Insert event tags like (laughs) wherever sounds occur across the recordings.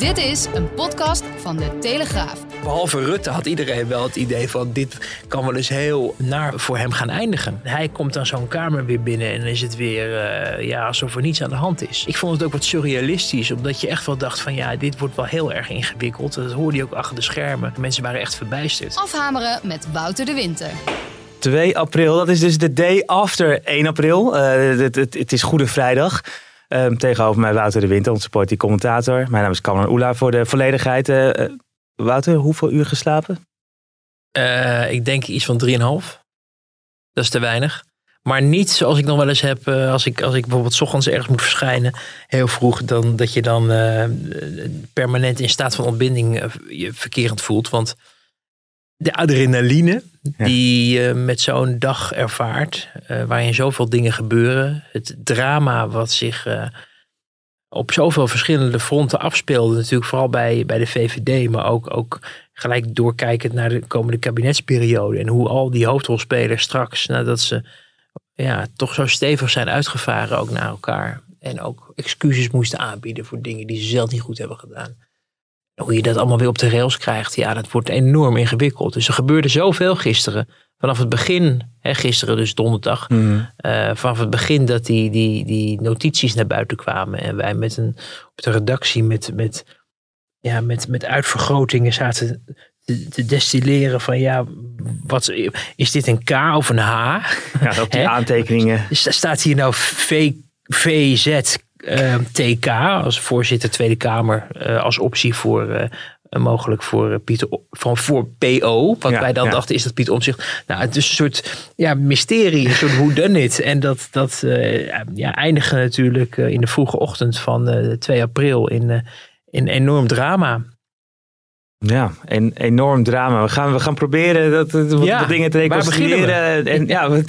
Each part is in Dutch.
Dit is een podcast van de Telegraaf. Behalve Rutte had iedereen wel het idee van dit kan wel eens heel naar voor hem gaan eindigen. Hij komt dan zo'n kamer weer binnen en is het weer uh, ja, alsof er niets aan de hand is. Ik vond het ook wat surrealistisch, omdat je echt wel dacht van ja, dit wordt wel heel erg ingewikkeld. Dat hoorde je ook achter de schermen. Mensen waren echt verbijsterd. Afhameren met Wouter de Winter. 2 april, dat is dus de day after 1 april. Uh, het, het, het is Goede Vrijdag. Um, tegenover mij Wouter de Winter, onze politiek commentator. Mijn naam is Cameron Oela voor de volledigheid. Uh, Wouter, hoeveel uur geslapen? Uh, ik denk iets van 3,5. Dat is te weinig. Maar niet zoals ik nog wel eens heb, als, ik, als ik bijvoorbeeld ochtends ergens moet verschijnen, heel vroeg, dan, dat je dan permanent in staat van ontbinding je voelt. Want de adrenaline ja. die je met zo'n dag ervaart, uh, waarin zoveel dingen gebeuren, het drama wat zich uh, op zoveel verschillende fronten afspeelde, natuurlijk vooral bij, bij de VVD, maar ook, ook gelijk doorkijkend naar de komende kabinetsperiode en hoe al die hoofdrolspelers straks, nadat ze ja, toch zo stevig zijn uitgevaren ook naar elkaar en ook excuses moesten aanbieden voor dingen die ze zelf niet goed hebben gedaan hoe je dat allemaal weer op de rails krijgt, ja, dat wordt enorm ingewikkeld. Dus er gebeurde zoveel gisteren. Vanaf het begin, hè, gisteren dus donderdag, mm. uh, vanaf het begin dat die, die, die notities naar buiten kwamen. En wij met een, op de redactie met, met, ja, met, met uitvergrotingen zaten te, te destilleren van ja, wat, is dit een K of een H? Ja, op die aantekeningen. Staat hier nou v, VZ uh, TK als voorzitter Tweede Kamer uh, als optie voor uh, mogelijk voor Pieter van voor PO. Wat ja, wij dan ja. dachten is dat Pieter Omtzigt. Nou, het is een soort ja, mysterie, een soort hoe done it. En dat, dat ja, eindigen natuurlijk in de vroege ochtend van 2 april in, in enorm drama. Ja, een enorm drama. We gaan, we gaan proberen dat, ja, wat dingen te reconstrueren. En, ja, we,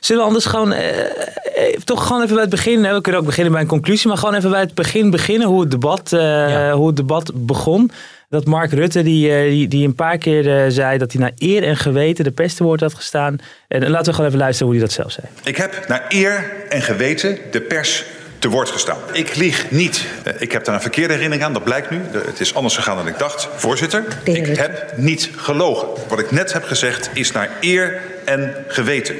zullen we anders gewoon eh, toch gewoon even bij het begin. Hè? We kunnen ook beginnen bij een conclusie, maar gewoon even bij het begin beginnen. Hoe het debat, uh, ja. hoe het debat begon. Dat Mark Rutte, die, die, die een paar keer zei dat hij naar eer en geweten de pest te woord had gestaan. En laten we gewoon even luisteren hoe hij dat zelf zei. Ik heb naar eer en geweten de pers te woord gestaan. Ik lieg niet. Ik heb daar een verkeerde herinnering aan, dat blijkt nu. Het is anders gegaan dan ik dacht. Voorzitter, ik heb niet gelogen. Wat ik net heb gezegd is naar eer en geweten.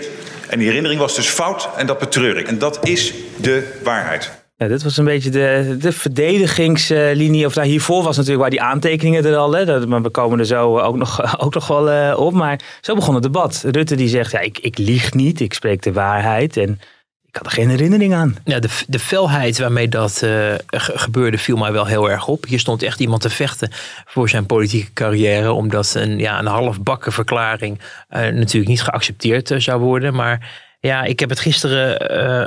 En die herinnering was dus fout en dat betreur ik. En dat is de waarheid. Ja, dit was een beetje de, de verdedigingslinie. Of nou, hiervoor was natuurlijk waar die aantekeningen er al. Hè, maar we komen er zo ook nog, (laughs) ook nog wel uh, op. Maar zo begon het debat. Rutte die zegt, ja, ik, ik lieg niet, ik spreek de waarheid. En ik had er geen herinnering aan. Ja, de, de felheid waarmee dat uh, gebeurde viel mij wel heel erg op. Hier stond echt iemand te vechten voor zijn politieke carrière. Omdat een, ja, een halfbakken verklaring uh, natuurlijk niet geaccepteerd uh, zou worden. Maar ja, ik heb het gisteren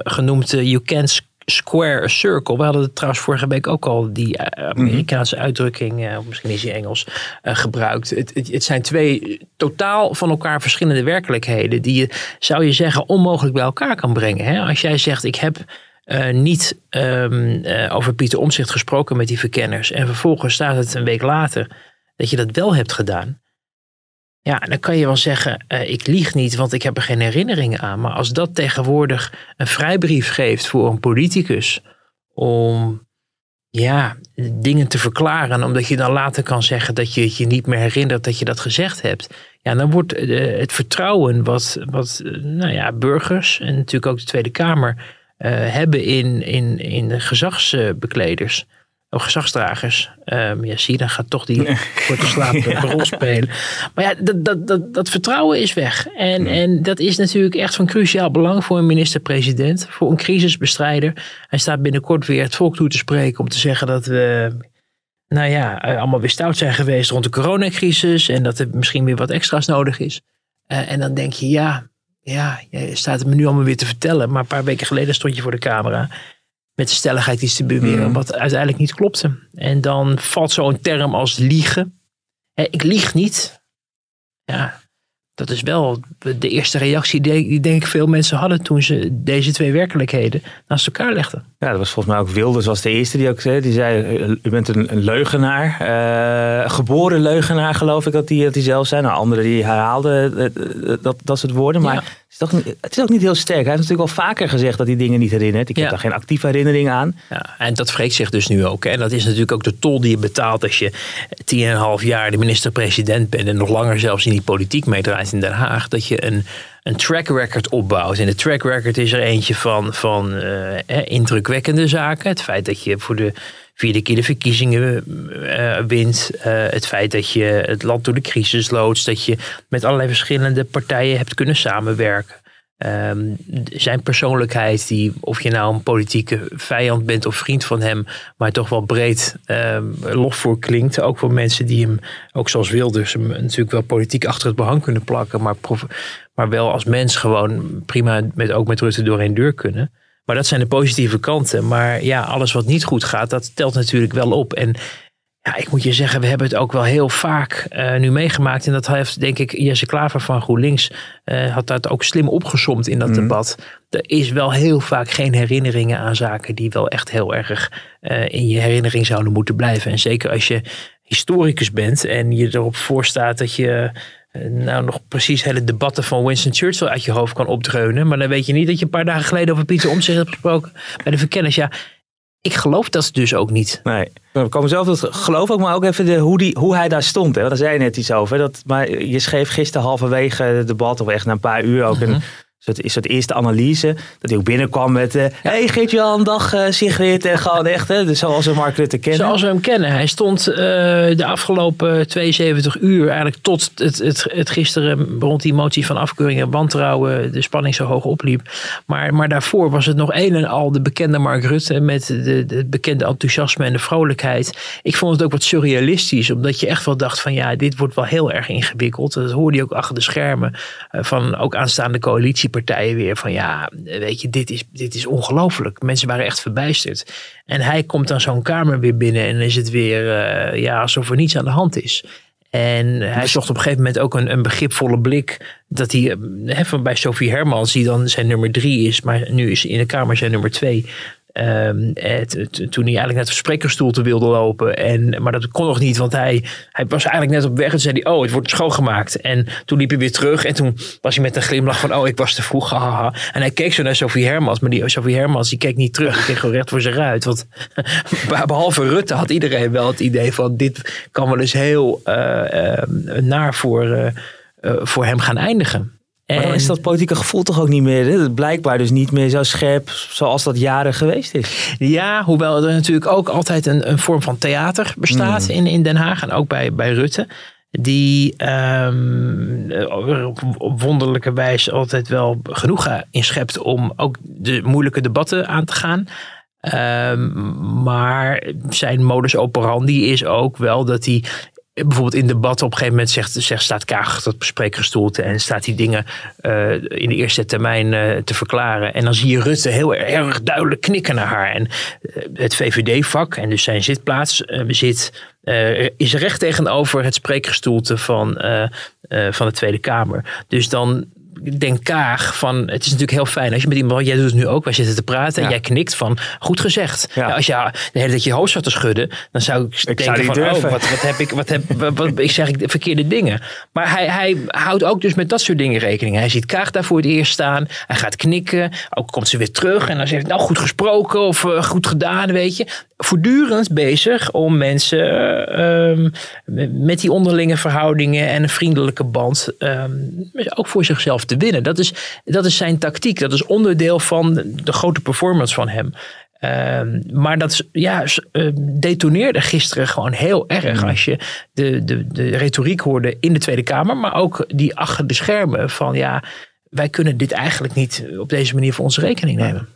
genoemd. you can't square a circle. We hadden het trouwens vorige week ook al die Amerikaanse uitdrukking, uh, misschien is die Engels, uh, gebruikt. Het, het, het, zijn twee totaal van elkaar verschillende werkelijkheden die je, zou je zeggen, onmogelijk bij elkaar kan brengen. Hè? Als jij zegt, ik heb uh, niet um, over Pieter Omzicht gesproken met die verkenners en vervolgens staat het een week later dat je dat wel hebt gedaan. Ja, dan kan je wel zeggen, uh, ik lieg niet, want ik heb er geen herinneringen aan. Maar als dat tegenwoordig een vrijbrief geeft voor een politicus om ja, dingen te verklaren, omdat je dan later kan zeggen dat je het je niet meer herinnert dat je dat gezegd hebt. Ja, dan wordt uh, het vertrouwen wat, wat uh, nou ja, burgers en natuurlijk ook de Tweede Kamer hebben in, in, in de gezagsbekleders of gezagsdragers. Um, ja, zie je, dan gaat toch die (laughs) korte slaap een rol spelen. Maar ja, dat, dat, dat, dat vertrouwen is weg. En, en dat is natuurlijk echt van cruciaal belang voor een minister-president, voor een crisisbestrijder. Hij staat binnenkort weer het volk toe te spreken om te zeggen dat we nou ja, allemaal weer stout zijn geweest rond de coronacrisis en dat er misschien weer wat extra's nodig is. Uh, en dan denk je, ja, ja, je staat het me nu allemaal weer te vertellen. Maar een paar weken geleden stond je voor de camera met de stelligheid iets te beweren, mm. wat uiteindelijk niet klopte. En dan valt zo'n term als liegen. ik lieg niet. Ja, dat is wel de eerste reactie die denk ik veel mensen hadden toen ze deze twee werkelijkheden naast elkaar legden. Ja, dat was volgens mij ook Wilders was de eerste die ook zei, die zei, u bent een, een leugenaar, uh, geboren leugenaar geloof ik dat die, dat die zelf zijn. Nou, anderen die herhaalden uh, dat, dat soort woorden, maar ja. Toch, het is ook niet heel sterk. Hij heeft natuurlijk al vaker gezegd dat hij dingen niet herinnert. Ik heb daar geen actieve herinnering aan. Ja, en dat vreekt zich dus nu ook. En dat is natuurlijk ook de tol die je betaalt als je tien en een half jaar de minister-president bent en nog langer zelfs in die politiek meedraait in Den Haag. Dat je een, een track record opbouwt. En de track record is er eentje van, van uh, indrukwekkende zaken. Het feit dat je voor de vierde keer de verkiezingen uh, wint. Uh, het feit dat je het land door de crisis loodst. Dat je met allerlei verschillende partijen hebt kunnen samenwerken. Um, zijn persoonlijkheid, die, of je nou een politieke vijand bent of vriend van hem, maar toch wel breed um, lof voor klinkt. Ook voor mensen die hem, ook zoals Wilders, hem natuurlijk wel politiek achter het behang kunnen plakken, maar, maar wel als mens gewoon prima met, ook met Rutte door een deur kunnen. Maar dat zijn de positieve kanten. Maar ja, alles wat niet goed gaat, dat telt natuurlijk wel op. En ja, ik moet je zeggen, we hebben het ook wel heel vaak uh, nu meegemaakt. En dat heeft, denk ik, Jesse Klaver van GroenLinks uh, had dat ook slim opgesomd in dat mm. debat. Er is wel heel vaak geen herinneringen aan zaken die wel echt heel erg uh, in je herinnering zouden moeten blijven. En zeker als je historicus bent en je erop voorstaat dat je nou nog precies hele debatten van Winston Churchill uit je hoofd kan opdreunen. Maar dan weet je niet dat je een paar dagen geleden over Pieter Omtzigt hebt gesproken bij de verkenners. Ja, ik geloof dat dus ook niet. Nee, we komen zelf tot geloof ook, maar ook even de, hoe, die, hoe hij daar stond. Hè? Want daar zei je net iets over. Dat, maar je schreef gisteren halverwege het debat, of echt na een paar uur ook, een, soort, is soort eerste analyse. Dat hij ook binnenkwam met, uh, hey Geert-Jan, dag uh, Sigrid. En gewoon echt, hè, dus zoals we Mark Rutte kennen. Zoals we hem kennen. Hij stond uh, de afgelopen 72 uur, eigenlijk tot het, het, het gisteren rond die motie van afkeuring en wantrouwen, de spanning zo hoog opliep. Maar, maar daarvoor was het nog een en al de bekende Mark Rutte met de, de bekende enthousiasme en de vrolijkheid. Ik vond het ook wat surrealistisch, omdat je echt wel dacht van ja, dit wordt wel heel erg ingewikkeld. Dat hoorde je ook achter de schermen van ook aanstaande coalitie partijen weer van ja, weet je, dit is, dit is ongelooflijk. Mensen waren echt verbijsterd. En hij komt dan zo'n kamer weer binnen en is het weer uh, ja, alsof er niets aan de hand is. En hij zocht op een gegeven moment ook een, een begripvolle blik. Dat hij he, van bij Sophie Hermans, die dan zijn nummer drie is, maar nu is in de Kamer zijn nummer twee. Het, het, toen hij eigenlijk net de sprekerstoel te wilde lopen. En, maar dat kon nog niet, want hij, hij was eigenlijk net op weg. En zei hij, oh, het wordt schoongemaakt. En toen liep hij weer terug. En toen was hij met een glimlach van, oh, ik was te vroeg. Haha. En hij keek zo naar Sophie Hermans. Maar die Sophie Hermans, die keek niet terug. Die keek gewoon recht voor zijn ruit. Want (laughs) behalve Rutte had iedereen wel het idee van, dit kan wel eens heel uh, uh, naar voor, uh, voor hem gaan eindigen. Maar dan is dat politieke gevoel toch ook niet meer, hè? blijkbaar dus niet meer zo scherp zoals dat jaren geweest is. Ja, hoewel er natuurlijk ook altijd een, een vorm van theater bestaat mm. in, in Den Haag en ook bij, bij Rutte. Die um, op wonderlijke wijze altijd wel genoeg inschept om ook de moeilijke debatten aan te gaan. Um, maar zijn modus operandi is ook wel dat hij bijvoorbeeld in debat op een gegeven moment zegt, zegt staat Kaag dat spreekgestoelte en staat die dingen uh, in de eerste termijn uh, te verklaren. En dan zie je Rutte heel erg duidelijk knikken naar haar. En uh, het VVD-vak en dus zijn zitplaats zit, is recht tegenover het spreekgestoelte van, van de Tweede Kamer. Dus dan denk Kaag van, het is natuurlijk heel fijn als je met iemand, jij doet het nu ook, wij zitten te praten en jij knikt van, goed gezegd. Ja. Ja, als je de hele tijd je hoofd zat te schudden, dan zou ik, ik denken van, oh, wat, wat, heb ik, wat heb, wat, ik zeg ik verkeerde dingen. Maar hij, hij houdt ook dus met dat soort dingen rekening. Hij ziet Kaag daar voor het eerst staan, hij gaat knikken, ook komt ze weer terug en dan zegt hij, nou goed gesproken of uh, goed gedaan, weet je voortdurend bezig om mensen um, met die onderlinge verhoudingen en een vriendelijke band um, ook voor zichzelf te winnen. Dat is, dat is zijn tactiek. Dat is onderdeel van de grote performance van hem. Um, maar dat ja, detoneerde gisteren gewoon heel erg. Als je de, de, de retoriek hoorde in de Tweede Kamer, maar ook die achter de schermen van ja, wij kunnen dit eigenlijk niet op deze manier voor onze rekening nemen.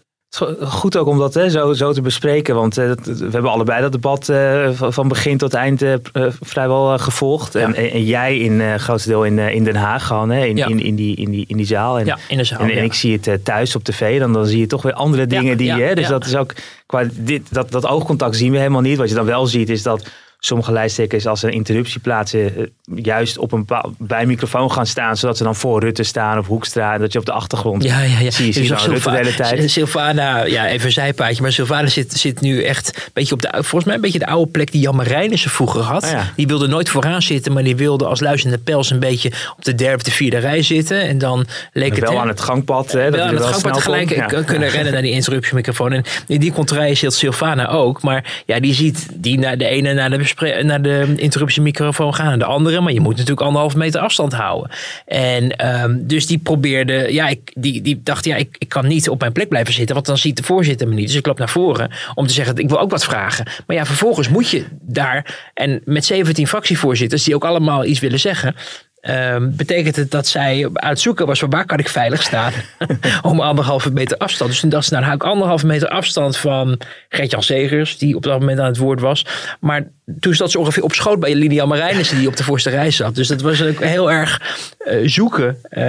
Goed ook om dat hè, zo, zo te bespreken, want uh, we hebben allebei dat debat uh, van begin tot eind uh, vrijwel gevolgd. Ja. En, en, jij in grootste deel in, in Den Haag gewoon, hè, in, ja. in, in, die, in, die, in die zaal. En, ja, in de zaal. En, en ik zie het thuis op tv, dan, dan zie je toch weer andere dingen die, hè, dus dat is ook, qua dit, dat, dat oogcontact zien we helemaal niet. Wat je dan wel ziet is dat sommige lijsttrekkers als een interruptie plaatsen, eh, juist op een bij een microfoon gaan staan, zodat ze dan voor Rutte staan of Hoekstra, en dat je op de achtergrond ja, ja, ja. zie je, zie je Rutte de hele tijd. Sylvana, ja, even een zijpaadje, maar Sylvana zit, zit nu echt een beetje op de, volgens mij een beetje de oude plek die Jan Marijnissen vroeger had. Oh die wilde nooit vooraan zitten, maar die wilde als luisterende pels een beetje op de derde of de vierde rij zitten. En dan leek het... Wel aan het gangpad, hè? Dat wel aan het gangpad gelijk kunnen rennen naar die interruptiemicrofoon. En in die contraille zit Sylvana ook, maar ja, die ziet die naar de ene naar de, naar de interruptiemicrofoon gaan en de andere. Maar je moet natuurlijk anderhalf meter afstand houden. En ehm, dus die probeerde, ja, ik, die, die dacht, ja, ik, ik kan niet op mijn plek blijven zitten, want dan ziet de voorzitter me niet. Dus ik loop naar voren om te zeggen, ik wil ook wat vragen. Maar ja, vervolgens moet je daar, en met 17 fractievoorzitters die ook allemaal iets willen zeggen, Um, betekent het dat zij uitzoeken was van waar kan ik veilig staan (laughs) om anderhalve meter afstand. Dus toen dacht ze, nou dan hou ik anderhalve meter afstand van Gert-Jan Segers, die op dat moment aan het woord was. Maar toen zat ze ongeveer op schoot bij Lilian Marijnissen die op de voorste rij zat. Dus dat was ook heel erg uh, zoeken uh,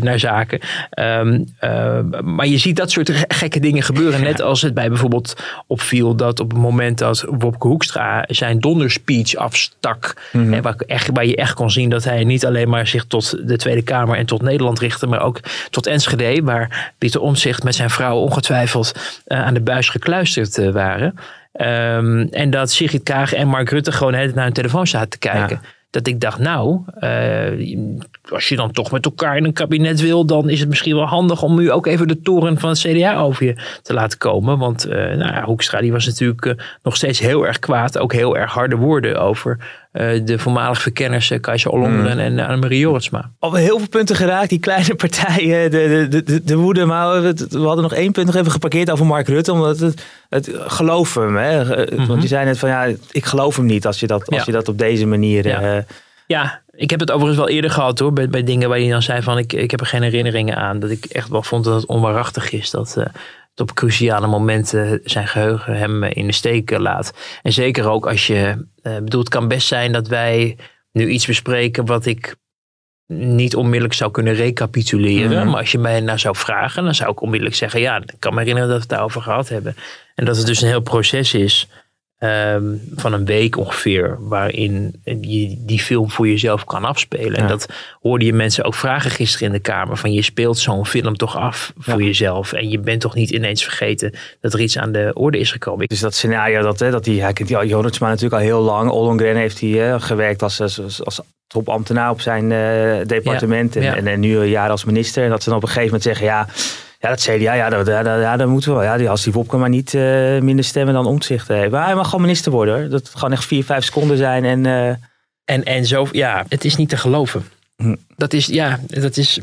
naar zaken. Um, uh, maar je ziet dat soort gekke dingen gebeuren. Net als het bij bijvoorbeeld opviel dat op het moment dat Wopke Hoekstra zijn donderspeech afstak. Mm -hmm. waar, echt, waar je echt kon zien dat hij niet alleen maar zich tot de Tweede Kamer en tot Nederland richtte. Maar ook tot Enschede. Waar Pieter Omtzigt met zijn vrouw ongetwijfeld aan de buis gekluisterd waren. Um, en dat Sigrid Kaag en Mark Rutte gewoon het naar hun telefoon zaten te kijken. Dat ik dacht, nou, uh, als je dan toch met elkaar in een kabinet wil, dan is het misschien wel handig om nu ook even de toren van het CDA over je te laten komen. Want uh, nou ja, Hoekstra die was natuurlijk uh, nog steeds heel erg kwaad, ook heel erg harde woorden over de voormalige verkenners uh, Kajsa Ollongren mm. en uh, Annemarie Jorritsma. Al heel veel punten geraakt, die kleine partijen, de, de, de, de woede. Maar we, we, hadden nog één punt nog even geparkeerd over Mark Rutte. Omdat het, het geloof hem. Hè? Mm -hmm. Want die zei net van ja, ik geloof hem niet als je dat, als ja. je dat op deze manier... Ja. Uh, ja, ik heb het overigens wel eerder gehad hoor. Bij, bij dingen waar hij dan zei van ik, ik heb er geen herinneringen aan. Dat ik echt wel vond dat het onwaarachtig is. Dat, uh, op cruciale momenten zijn geheugen hem in de steek laat. En zeker ook als je, uh, bedoel, het kan best zijn dat wij nu iets bespreken wat ik niet onmiddellijk zou kunnen recapituleren. Mm -hmm. Maar als je mij nou zou vragen, dan zou ik onmiddellijk zeggen: Ja, ik kan me herinneren dat we het daarover gehad hebben. En dat het dus een heel proces is um, van een week ongeveer, waarin je die film voor jezelf kan afspelen. Ja. En dat hoorde je mensen ook vragen gisteren in de Kamer: van je speelt zo'n film toch af voor ja. jezelf. En je bent toch niet ineens vergeten dat er iets aan de orde is gekomen. Dus dat scenario, dat, hè, dat die, hij kent die Jorritsma natuurlijk al heel lang. Ollongren heeft hij gewerkt als, als, als topambtenaar op zijn uh, departement. Ja. En, en, en, nu een jaar als minister. En dat ze dan op een gegeven moment zeggen: ja. Ja, dat CDA, ja, dat, ja, ja, dat moeten we wel. Ja, als die Wopke maar niet uh, minder stemmen dan omzicht heeft. Maar hij mag gewoon minister worden. Hoor. Dat het gewoon echt vier, vijf seconden zijn. En, uh... en, en zo, ja, het is niet te geloven. Hm. Dat is, ja, dat is,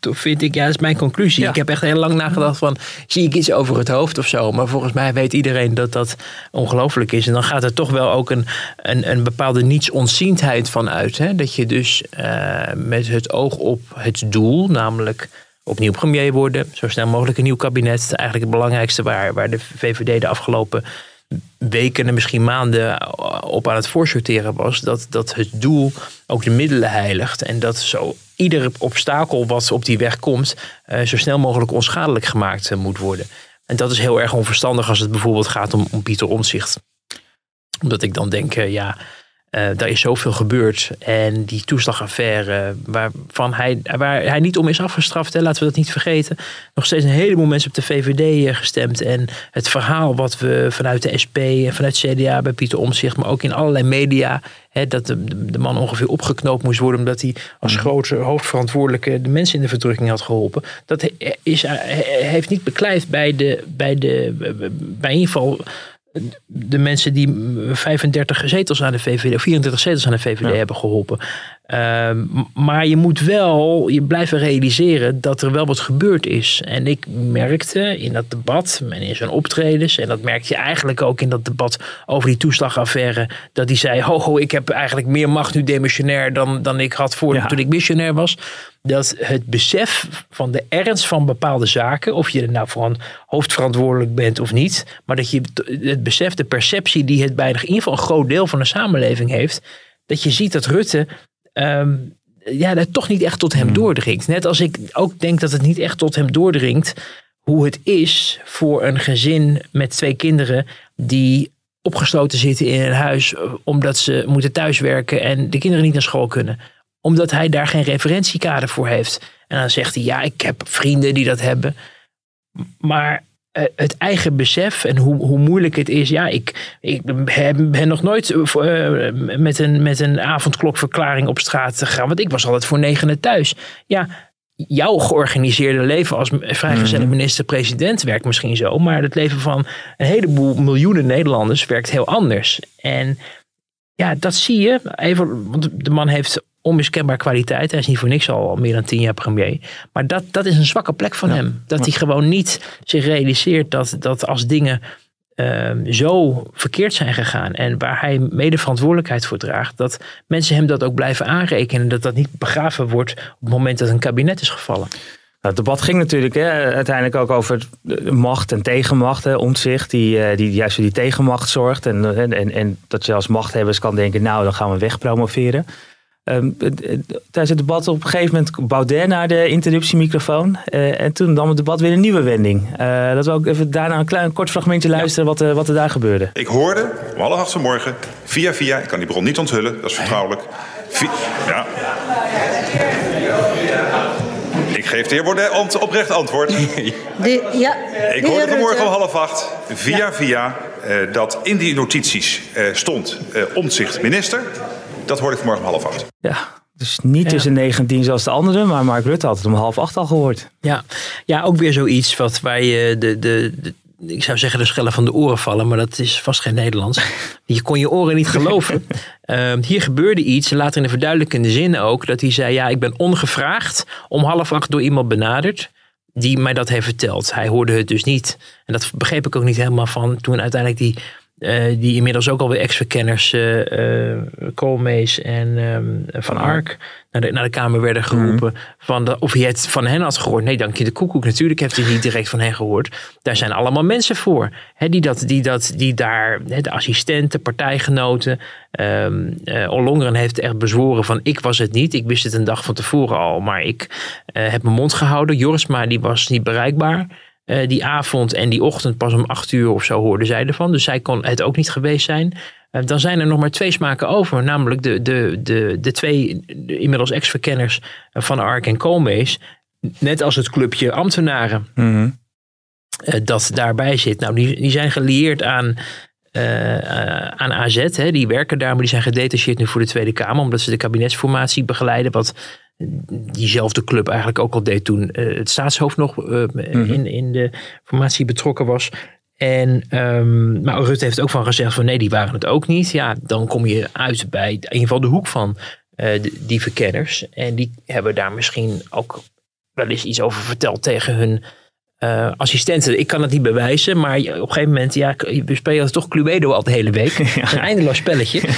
vind ik, ja, dat is mijn conclusie. Ja. Ik heb echt heel lang nagedacht van, zie ik iets over het hoofd of zo? Maar volgens mij weet iedereen dat dat ongelooflijk is. En dan gaat er toch wel ook een, een, een bepaalde nietsonziendheid van uit. Hè? Dat je dus uh, met het oog op het doel, namelijk opnieuw premier worden. Zo snel mogelijk een nieuw kabinet. Eigenlijk het belangrijkste waar, waar de VVD de afgelopen weken en misschien maanden op aan het voorsorteren was. Dat, dat het doel ook de middelen heiligt. En dat zo ieder obstakel wat op die weg komt, uh, zo snel mogelijk onschadelijk gemaakt uh, moet worden. En dat is heel erg onverstandig als het bijvoorbeeld gaat om, om Pieter Omtzigt. Omdat ik dan denk, uh, ja, uh, daar is zoveel gebeurd. En die toeslagaffaire, waarvan hij, waar hij niet om is afgestraft, hè, laten we dat niet vergeten. Nog steeds een heleboel mensen op de VVD uh, gestemd. En het verhaal wat we vanuit de SP en vanuit CDA bij Pieter Omtzigt, maar ook in allerlei media, hè, dat de, de, man ongeveer opgeknoopt moest worden omdat hij als mm. grootste hoofdverantwoordelijke de mensen in de verdrukking had geholpen. Dat is, heeft niet beklijft bij de, bij de, bij in ieder geval de mensen die 35 zetels aan de VVD, of 34 zetels aan de VVD ja. hebben geholpen. Uh, maar je moet wel, je blijven realiseren dat er wel wat gebeurd is. En ik merkte in dat debat en in zijn optredens, en dat merkte je eigenlijk ook in dat debat over die toeslagaffaire, dat hij zei: Ho, ho ik heb eigenlijk meer macht nu demissionair dan, dan ik had voor ja. toen ik missionair was dat het besef van de ernst van bepaalde zaken, of je er nou voor een hoofdverantwoordelijk bent of niet, maar dat je het besef, de perceptie die het bij in ieder geval een groot deel van de samenleving heeft, dat je ziet dat Rutte um, ja, dat toch niet echt tot hem doordringt. Net als ik ook denk dat het niet echt tot hem doordringt hoe het is voor een gezin met twee kinderen die opgesloten zitten in een huis omdat ze moeten thuiswerken en de kinderen niet naar school kunnen. Omdat hij daar geen referentiekader voor heeft. En dan zegt hij, ja, ik heb vrienden die dat hebben. Maar eh, het eigen besef en hoe, hoe moeilijk het is. Ja, ik, ik ben nog nooit uh, met, een, met een avondklokverklaring op straat gegaan. Want ik was altijd voor negenen thuis. Ja, jouw georganiseerde leven als vrijgezelle mhm. minister-president werkt misschien zo. Maar het leven van een heleboel miljoenen Nederlanders werkt heel anders. En ja, dat zie je. Even, want de man heeft onmiskenbaar kwaliteit. Hij is niet voor niks al, meer dan tien jaar premier. Maar dat, dat is een zwakke plek van hem. Dat hij gewoon niet zich realiseert dat, dat als dingen Ehm, zo verkeerd zijn gegaan en waar hij mede verantwoordelijkheid voor draagt, dat mensen hem dat ook blijven aanrekenen. Dat dat niet begraven wordt op het moment dat een kabinet is gevallen. Nou, het debat ging natuurlijk hè, uiteindelijk ook over macht en tegenmacht. Hè, omzicht, die, eh, die juist voor die tegenmacht zorgt. En, en, en dat je als machthebbers kan denken, nou dan gaan we wegpromoveren. Um, tijdens het debat op een gegeven moment Baudet naar de interruptiemicrofoon. Uh, en toen nam het debat weer een nieuwe wending. Uh, dat we ook even daarna een klein kort fragmentje luisteren wat, uh, wat er daar gebeurde. Ik hoorde om half acht vanmorgen, via via, ik kan die bron niet onthullen, dat is vertrouwelijk. Via, ja. Ik geef de heer Baudet oprecht antwoord. (laughs) De, ja, ik hoorde vanmorgen om half acht, via ja. via, dat in die notities stond omzicht minister. Dat hoorde ik vanmorgen om half acht. Ja, dus niet tussen 19 zoals de anderen, maar Mark Rutte had het om half acht al gehoord. Ja, ja ook weer zoiets wat wij de, de, de, ik zou zeggen de schellen van de oren vallen, maar dat is vast geen Nederlands. (laughs) Je kon je oren niet geloven. Ehm, hier gebeurde iets, later in de verduidelijkende zin ook, dat hij zei, ja, ik ben ongevraagd om half acht door iemand benaderd die mij dat heeft verteld. Hij hoorde het dus niet. En dat begreep ik ook niet helemaal van toen uiteindelijk die uh, die inmiddels ook alweer ex-verkenners, uh, uh, Koolmees en um, Van Ark, naar de, naar de Kamer werden mhm. geroepen. van de, of hij het van hen had gehoord. Nee, dank je de koekoek. Natuurlijk heeft hij niet direct van hen gehoord. Daar zijn allemaal mensen voor. Hè, die, dat, die, dat, die daar, hè, de assistenten, partijgenoten. Um, Ollongren heeft echt bezworen van ik was het niet. Ik wist het een dag van tevoren al. Maar ik heb mijn mond gehouden. Jorisma die was niet bereikbaar. Eh, die avond en die ochtend pas om acht uur of zo hoorde zij ervan. Dus zij kon het ook niet geweest zijn. Uh, dan zijn er nog maar twee smaken over. Namelijk de, de, de, de twee inmiddels ex-verkenners van Ark en Koolmees. Net als het clubje ambtenaren mhm. eh, dat daarbij zit. Nou, die, die zijn gelieerd aan, aan AZ. Hè. Die werken daar, maar die zijn gedetacheerd nu voor de Tweede Kamer. Omdat ze de kabinetsformatie begeleiden. Wat diezelfde club eigenlijk ook al deed toen uh, het staatshoofd nog uh, in, in de formatie betrokken was. En, um, maar Rutte heeft ook van gezegd van nee, die waren het ook niet. Ja, dan kom je uit bij in ieder geval de hoek van uh, die verkenners. En die hebben daar misschien ook wel eens iets over verteld tegen hun uh, assistenten. Ik kan het niet bewijzen, maar op een gegeven moment, ja, we spelen toch Cluedo al de hele week. (laughs) Een eindeloos spelletje. (laughs)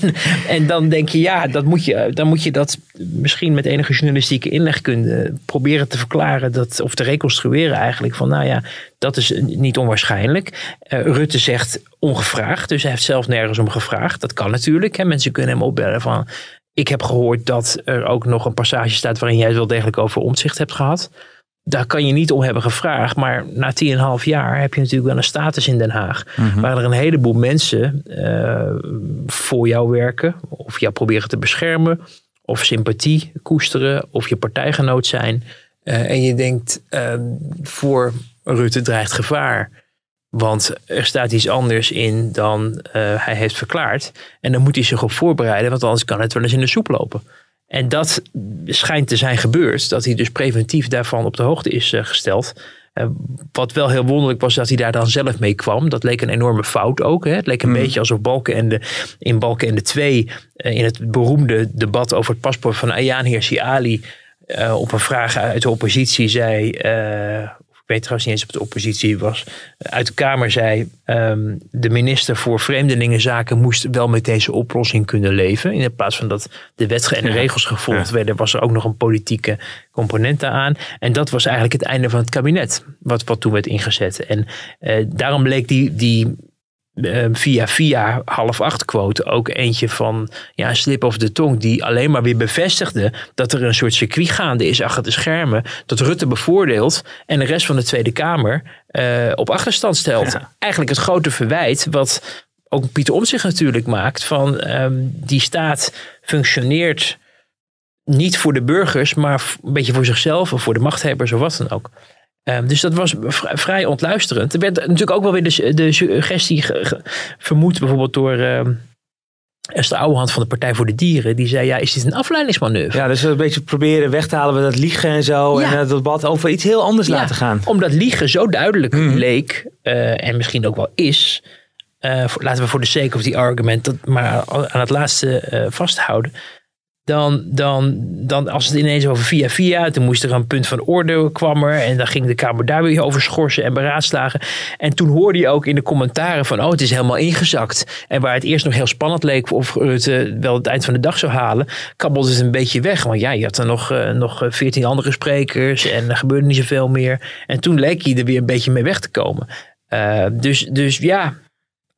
en, en, dan denk je, ja, dat moet je, dan moet je dat misschien met enige journalistieke inlegkunde proberen te verklaren dat, of te reconstrueren eigenlijk. Van nou ja, dat is niet onwaarschijnlijk. Uh, Rutte zegt ongevraagd, dus hij heeft zelf nergens om gevraagd. Dat kan natuurlijk. Hè. Mensen kunnen hem opbellen van. Ik heb gehoord dat er ook nog een passage staat waarin jij het wel degelijk over omzicht hebt gehad daar kan je niet om hebben gevraagd. Maar na 10,5 jaar heb je natuurlijk wel een status in Den Haag. Mhm. Waar er een heleboel mensen uh, voor jou werken. Of jou proberen te beschermen. Of sympathie koesteren. Of je partijgenoot zijn. Uh, en je denkt, uh, voor Rutte dreigt gevaar. Want er staat iets anders in dan hij heeft verklaard. En dan moet hij zich op voorbereiden. Want anders kan het wel eens in de soep lopen. En dat schijnt te zijn gebeurd. Dat hij dus preventief daarvan op de hoogte is uh, gesteld. Uh, wat wel heel wonderlijk was dat hij daar dan zelf mee kwam. Dat leek een enorme fout ook. Hè? Het leek een mm. beetje alsof Balkenende in Balkenende 2... Uh, in het beroemde debat over het paspoort van Ayaan Hirsi Ali... op een vraag uit de oppositie zei weet trouwens niet eens of de oppositie was, uit de Kamer zei: um, de minister voor Vreemdelingenzaken moest wel met deze oplossing kunnen leven. In plaats van dat de wetten en de regels gevolgd werden, was er ook nog een politieke component aan. En dat was eigenlijk het einde van het kabinet, wat, wat toen werd ingezet. En uh, daarom bleek die, die Ehm, via via half acht quote ook eentje van ja, een slip of de tong die alleen maar weer bevestigde dat er een soort circuit gaande is achter de schermen dat Rutte bevoordeelt en de rest van de Tweede Kamer uh, op achterstand stelt. Eigenlijk het grote verwijt wat ook Pieter Omtzigt natuurlijk maakt. Van ehm, die staat functioneert niet voor de burgers, maar een beetje voor zichzelf of voor de machthebbers of wat dan ook. Ehm, dus dat was vrij ontluisterend. Er werd natuurlijk ook wel weer de, de suggestie vermoed, bijvoorbeeld door uh, Esther Ouwehand van de Partij voor de Dieren. Die zei, ja, is dit een afleidingsmanoeuvre? Ja, dus een beetje proberen weg te halen we dat liegen en zo. En het debat over iets heel anders laten gaan. Omdat liegen zo duidelijk mhm. leek, uh, en misschien ook wel is... Uh, laten we voor de sake of die argument dat maar aan het laatste uh, vasthouden dan, dan, dan als het ineens over via via, toen moest er een punt van orde kwam er en dan ging de Kamer daar weer over schorsen en beraadslagen. En toen hoorde je ook in de commentaren van, oh het is helemaal ingezakt. En waar het eerst nog heel spannend leek of Rutte wel het eind van de dag zou halen, kabbelde het een beetje weg. Want ja, je had er nog, uh, nog veertien andere sprekers en er gebeurde niet zoveel meer. En toen leek hij er weer een beetje mee weg te komen. Uh, dus, dus ja,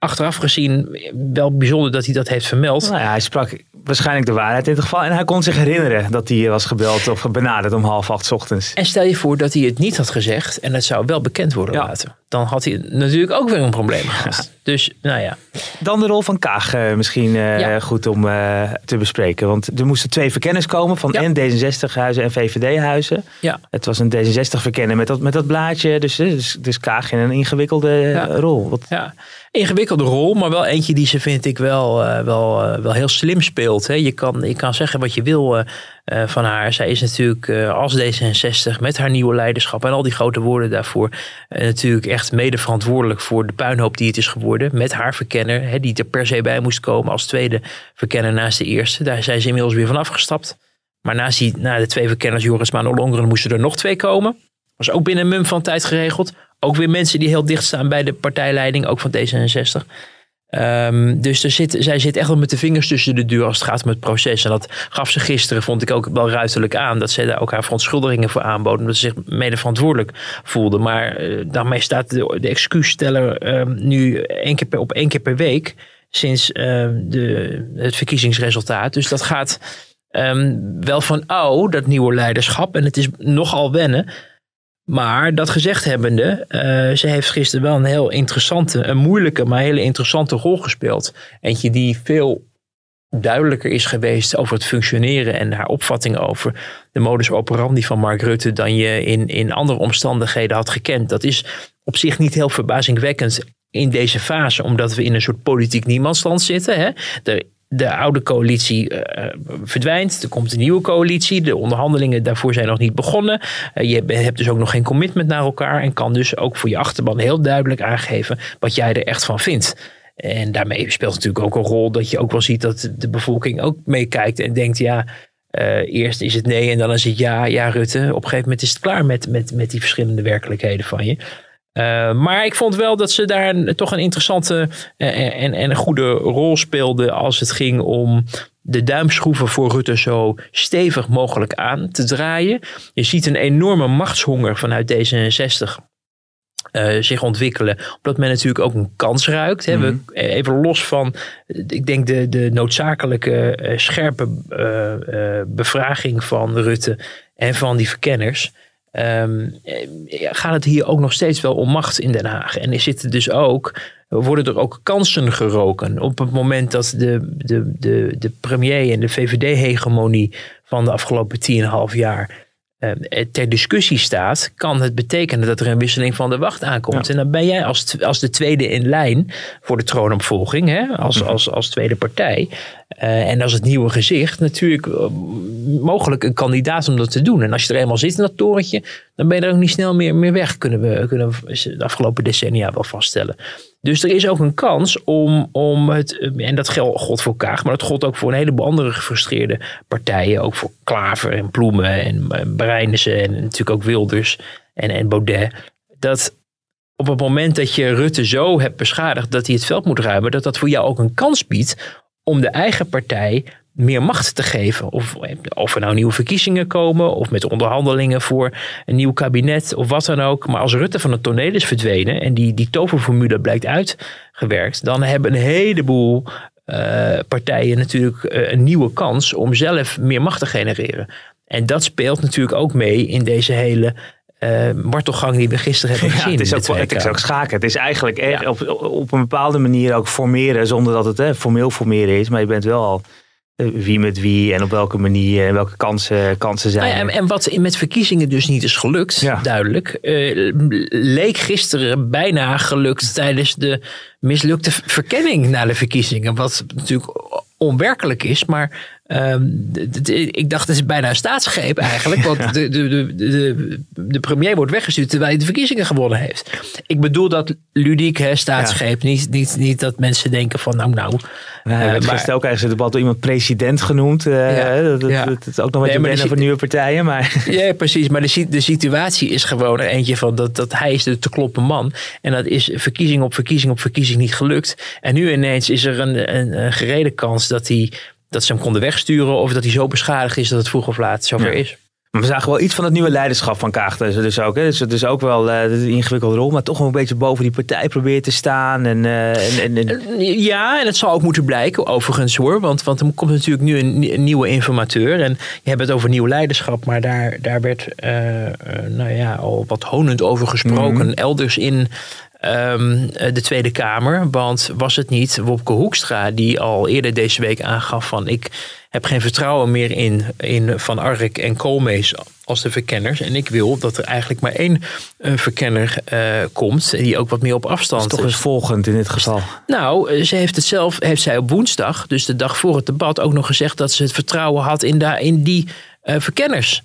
achteraf gezien wel bijzonder dat hij dat heeft vermeld. Nou ja, hij sprak waarschijnlijk de waarheid in ieder geval. En hij kon zich herinneren dat hij was gebeld of benaderd om half acht ochtends. En stel je voor dat hij het niet had gezegd en het zou wel bekend worden later. Dan had hij natuurlijk ook weer een probleem gehad. Dus nou ja. Dan de rol van Kaag uh, misschien uh, goed om uh, te bespreken. Want er moesten twee verkenners komen van ja. D66-huizen en VVD-huizen. Ja. Het was een D66-verkenner met dat, met dat blaadje. Dus, dus, dus Kaag in een ingewikkelde rol. Wat... Ja, ingewikkelde rol, maar wel eentje die ze vind ik wel, wel, wel heel slim speelt. Hè. Je, kan, je kan zeggen wat je wil uh, van haar. Zij is natuurlijk uh, als D66 met haar nieuwe leiderschap en al die grote woorden daarvoor uh, natuurlijk echt mede verantwoordelijk voor de puinhoop die het is geworden. Met haar verkenner, hè, die er per se bij moest komen als tweede verkenner naast de eerste. Daar zijn ze inmiddels weer van afgestapt. Maar naast die, na de twee verkenners, Joris Maan Ollongren, moesten er nog twee komen. Was ook binnen een mum van tijd geregeld. Ook weer mensen die heel dicht staan bij de partijleiding, ook van D66. Um, dus er zit, zij zit echt wel met de vingers tussen de deur als het gaat om het proces. En dat gaf ze gisteren, vond ik ook wel ruiterlijk aan. Dat ze daar ook haar verontschuldigingen voor aanboden. Omdat ze zich mede verantwoordelijk voelde. Maar uh, daarmee staat de, excuussteller um, nu één keer per, op één keer per week. Sinds uh, de, het verkiezingsresultaat. Dus dat gaat wel van, oh, dat nieuwe leiderschap. En het is nogal wennen. Maar dat gezegd hebbende, uh, ze heeft gisteren wel een heel interessante, een moeilijke, maar hele interessante rol gespeeld. Eentje die veel duidelijker is geweest over het functioneren en haar opvatting over de modus operandi van Mark Rutte dan je in, in andere omstandigheden had gekend. Dat is op zich niet heel verbazingwekkend in deze fase, omdat we in een soort politiek niemandsland zitten. Hè. Er de oude coalitie uh, verdwijnt. Er komt een nieuwe coalitie. De onderhandelingen daarvoor zijn nog niet begonnen. Uh, je hebt dus ook nog geen commitment naar elkaar. En kan dus ook voor je achterban heel duidelijk aangeven wat jij er echt van vindt. En daarmee speelt natuurlijk ook een rol dat je ook wel ziet dat de bevolking ook meekijkt en denkt: ja, eerst is het nee en dan is het ja. Ja, Rutte. Op een gegeven moment is het klaar met, met, met die verschillende werkelijkheden van je. Uh, maar ik vond wel dat ze daar toch een interessante uh, en, en een goede rol speelde als het ging om de duimschroeven voor Rutte zo stevig mogelijk aan te draaien. Je ziet een enorme machtshonger vanuit D66 uh, zich ontwikkelen. Omdat men natuurlijk ook een kans ruikt. Hè. Mm -hmm. even los van, ik denk, de, de noodzakelijke uh, scherpe uh, bevraging van Rutte en van die verkenners. Um, gaat het hier ook nog steeds wel om macht in Den Haag. En er zitten dus ook, worden er ook kansen geroken. Op het moment dat de, de, de, de premier en de VVD-hegemonie van de afgelopen 10,5 jaar ter discussie staat, kan het betekenen dat er een wisseling van de wacht aankomt. Ja. En dan ben jij als, als de tweede in lijn voor de troonopvolging, hè, als, -hmm. als, als tweede partij. Uh, en als het nieuwe gezicht natuurlijk uh, mogelijk een kandidaat om dat te doen. En als je er eenmaal zit in dat torentje, dan ben je er ook niet snel meer, meer weg, kunnen we, kunnen we de afgelopen decennia wel vaststellen. Dus er is ook een kans om, om het, en dat geldt voor Kaag, maar dat geldt ook voor een heleboel andere gefrustreerde partijen. Ook voor Klaver en Ploemen en, en Breinissen en natuurlijk ook Wilders en, en Baudet. Dat op het moment dat je Rutte zo hebt beschadigd dat hij het veld moet ruimen, dat dat voor jou ook een kans biedt om de eigen partij meer macht te geven. Of, of er nou nieuwe verkiezingen komen, of met onderhandelingen voor een nieuw kabinet, of wat dan ook. Maar als Rutte van het toneel is verdwenen en die, die toverformule blijkt uitgewerkt, dan hebben een heleboel uh, partijen natuurlijk uh, een nieuwe kans om zelf meer macht te genereren. En dat speelt natuurlijk ook mee in deze hele martelgang die we gisteren hebben gezien. het, is ook, het is ook schaken. Het is eigenlijk op, op een bepaalde manier ook formeren, zonder dat het hè, formeel formeren is. Maar je bent wel al wie met wie en op welke manier en welke kansen, kansen zijn. Nou ja, en, wat met verkiezingen dus niet is gelukt, duidelijk, uh, leek gisteren bijna gelukt tijdens de mislukte verkenning na de verkiezingen. Wat natuurlijk onwerkelijk is, maar Ehm, ik dacht, het is bijna een staatsgreep eigenlijk. (laughs) Want de, de, de, de, premier wordt weggestuurd terwijl hij de verkiezingen gewonnen heeft. Ik bedoel dat ludiek, hè, staatsgreep. Niet, niet, niet dat mensen denken van nou, nou. Uh, het gisteren ook ergens in het debat door iemand president genoemd. Uh, dat, dat, is ook nog wat nee, je voor nieuwe partijen. Maar. (laughs) Ja, precies. Maar de, de situatie is gewoon eentje van dat, dat hij is de te kloppen man. En dat is verkiezing op verkiezing op verkiezing niet gelukt. En nu ineens is er een, een, een gereden kans dat hij dat ze hem konden wegsturen of dat hij zo beschadigd is dat het vroeg of laat zover is. Maar we zagen wel iets van het nieuwe leiderschap van Kaag dus ook. Hè. Dus het is ook wel uh, een ingewikkelde rol, maar toch wel een beetje boven die partij probeert te staan. En, uh, en, en, eh, Ja, en het zal ook moeten blijken overigens hoor. Want, want er komt natuurlijk nu een, nieuwe informateur. En je hebt het over nieuw leiderschap, maar daar, daar werd nou ja, al wat honend over gesproken. Mhm. Elders in um, de Tweede Kamer. Want was het niet Wopke Hoekstra die al eerder deze week aangaf van ik heb geen vertrouwen meer in, in Van Ark en Koolmees als de verkenners. En ik wil dat er eigenlijk maar één uh, verkenner uh, komt die ook wat meer op afstand is. toch eens volgend in dit geval. Nou, eh, ze heeft het zelf, heeft zij op woensdag, dus de dag voor het debat, ook nog gezegd dat ze het vertrouwen had in, daar in die uh, verkenners.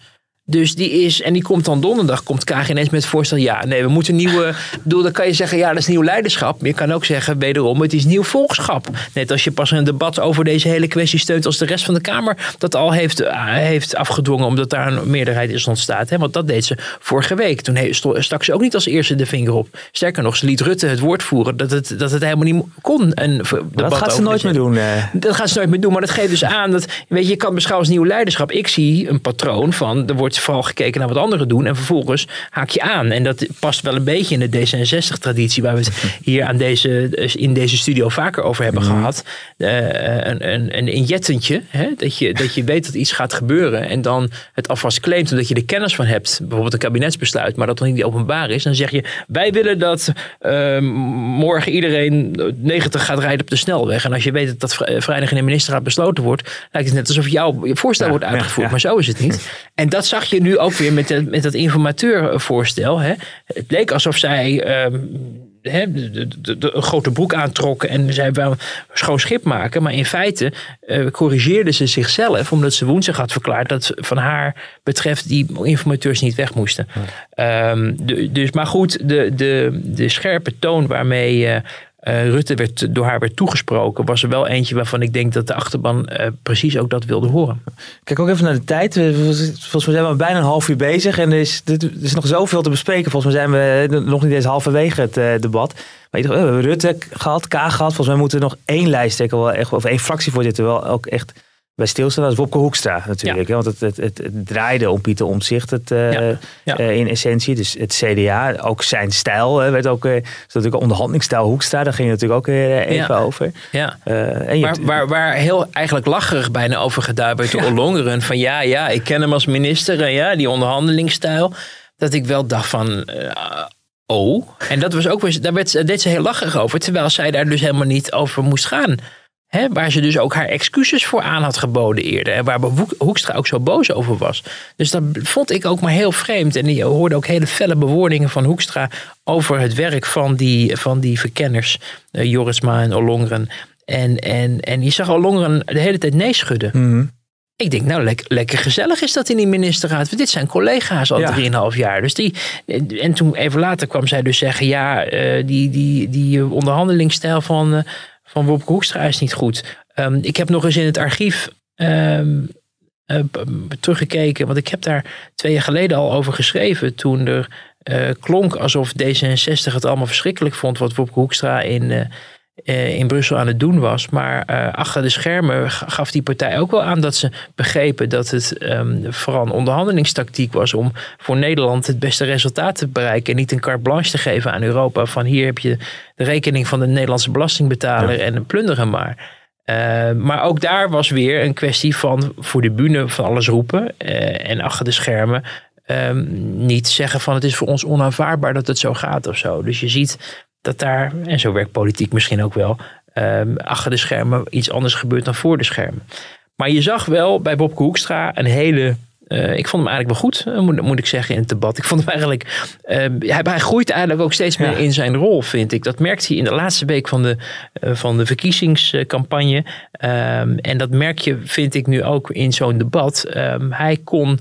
Dus die is, en die komt dan donderdag, komt Kaag ineens met het voorstel. Ja, nee, we moeten nieuwe. (laughs) bedoel, dan kan je zeggen, ja, dat is nieuw leiderschap. Maar je kan ook zeggen, wederom, het is nieuw volkschap. Net als je pas een debat over deze hele kwestie steunt. als de rest van de Kamer dat al heeft, uh, heeft afgedwongen. omdat daar een meerderheid is ontstaan. Hè? Want dat deed ze vorige week. Toen stak ze ook niet als eerste de vinger op. Sterker nog, ze liet Rutte het woord voeren dat het, dat het helemaal niet kon. En dat gaat ze nooit meer doen. Eh. Dat gaat ze nooit meer doen. Maar dat geeft dus aan dat, weet je, je kan beschouwen als nieuw leiderschap. Ik zie een patroon van, er wordt vooral gekeken naar wat anderen doen. En vervolgens haak je aan. En dat past wel een beetje in de D66-traditie, waar we het (laughs) hier aan deze, in deze studio vaker over hebben mhm. gehad. Uh, een, een, een injettentje, hè? Dat, je, dat je weet dat iets gaat gebeuren. En dan het alvast claimt, omdat je er kennis van hebt. Bijvoorbeeld een kabinetsbesluit, maar dat nog niet openbaar is. Dan zeg je, wij willen dat uh, morgen iedereen 90 gaat rijden op de snelweg. En als je weet dat dat vrijdag in de ministerraad besloten wordt, lijkt het net alsof jouw voorstel wordt uitgevoerd. Maar zo is het niet. (laughs) En dat zag je nu ook weer met, met dat informateurvoorstel. Hè. Het leek alsof zij um, de, de, de, een grote broek aantrokken en zij wel schoon schip maken. Maar in feite uh, corrigeerde ze zichzelf, omdat ze woensdag had verklaard dat van haar betreft die informateurs niet weg moesten. Um, dus, maar goed, de, de, de scherpe toon waarmee uh, uh, Rutte werd, door haar werd toegesproken, was er wel eentje waarvan ik denk dat de achterban uh, precies ook dat wilde horen. Kijk ook even naar de tijd. Volgens mij zijn we bijna een half uur bezig en er is, er is nog zoveel te bespreken. Volgens mij zijn we nog niet eens halverwege het debat. Maar we hebben Rutte gehad, Kaag gehad. Volgens mij moeten we nog één lijsttrekker wel echt, of één fractievoorzitter wel ook echt bij stilstaan. Dat is Wopke Hoekstra natuurlijk. Want het, het, het, draaide om Pieter Omtzigt het, uh, in essentie. Dus het CDA, ook zijn stijl uh, werd ook... Uh, natuurlijk onderhandelingsstijl Hoekstra, daar ging het natuurlijk ook even over. Ja. En waar, waar, waar heel eigenlijk lacherig bijna over geduid werd door Ollongeren. Van ja, ja, ik ken hem als minister. En ja, die onderhandelingsstijl. Dat ik wel dacht van... oh. En dat was ook daar werd, deed ze heel lacherig over. Terwijl zij daar dus helemaal niet over moest gaan waar ze dus ook haar excuses voor aan had geboden eerder. En waar Hoekstra ook zo boos over was. Dus dat vond ik ook maar heel vreemd. En je hoorde ook hele felle bewoordingen van Hoekstra over het werk van die, van die verkenners. Uh, Jorisma en Ollongren. En, en, en je zag Ollongren de hele tijd nee schudden. Mhm. Ik denk, nou, lekker gezellig is dat in die ministerraad. Want dit zijn collega's al drieënhalf jaar. Dus die, en toen even later kwam zij dus zeggen: ja, uh, die, die, die onderhandelingsstijl van. Uh, van Wopke Hoekstra is niet goed. Um, ik heb nog eens in het archief um, uh, teruggekeken, want ik heb daar twee jaar geleden al over geschreven. Toen er uh, klonk alsof D66 het allemaal verschrikkelijk vond wat Wopke Hoekstra in, uh, in Brussel aan het doen was. Maar achter de schermen gaf die partij ook wel aan dat ze begrepen dat het um, vooral een onderhandelingstactiek was om voor Nederland het beste resultaat te bereiken. En niet een carte blanche te geven aan Europa. Van hier heb je de rekening van de Nederlandse belastingbetaler en plunderen maar. Uh, maar ook daar was weer een kwestie van voor de bühne van alles roepen uh, en achter de schermen ehm, niet zeggen van het is voor ons onaanvaardbaar dat het zo gaat of zo. Dus je ziet dat daar, en zo werkt politiek misschien ook wel, um, achter de schermen iets anders gebeurt dan voor de schermen. Maar je zag wel bij Bob Hoekstra een hele uh, ik vond hem eigenlijk wel goed, uh, moet, moet, ik zeggen, in het debat. Ik vond hem eigenlijk. Uh, hij, hij, groeit eigenlijk ook steeds meer in zijn rol, vind ik. Dat merkt hij in de laatste week van de, van de verkiezingscampagne. Um, en dat merk je, vind ik, nu ook in zo'n debat. Um, hij kon.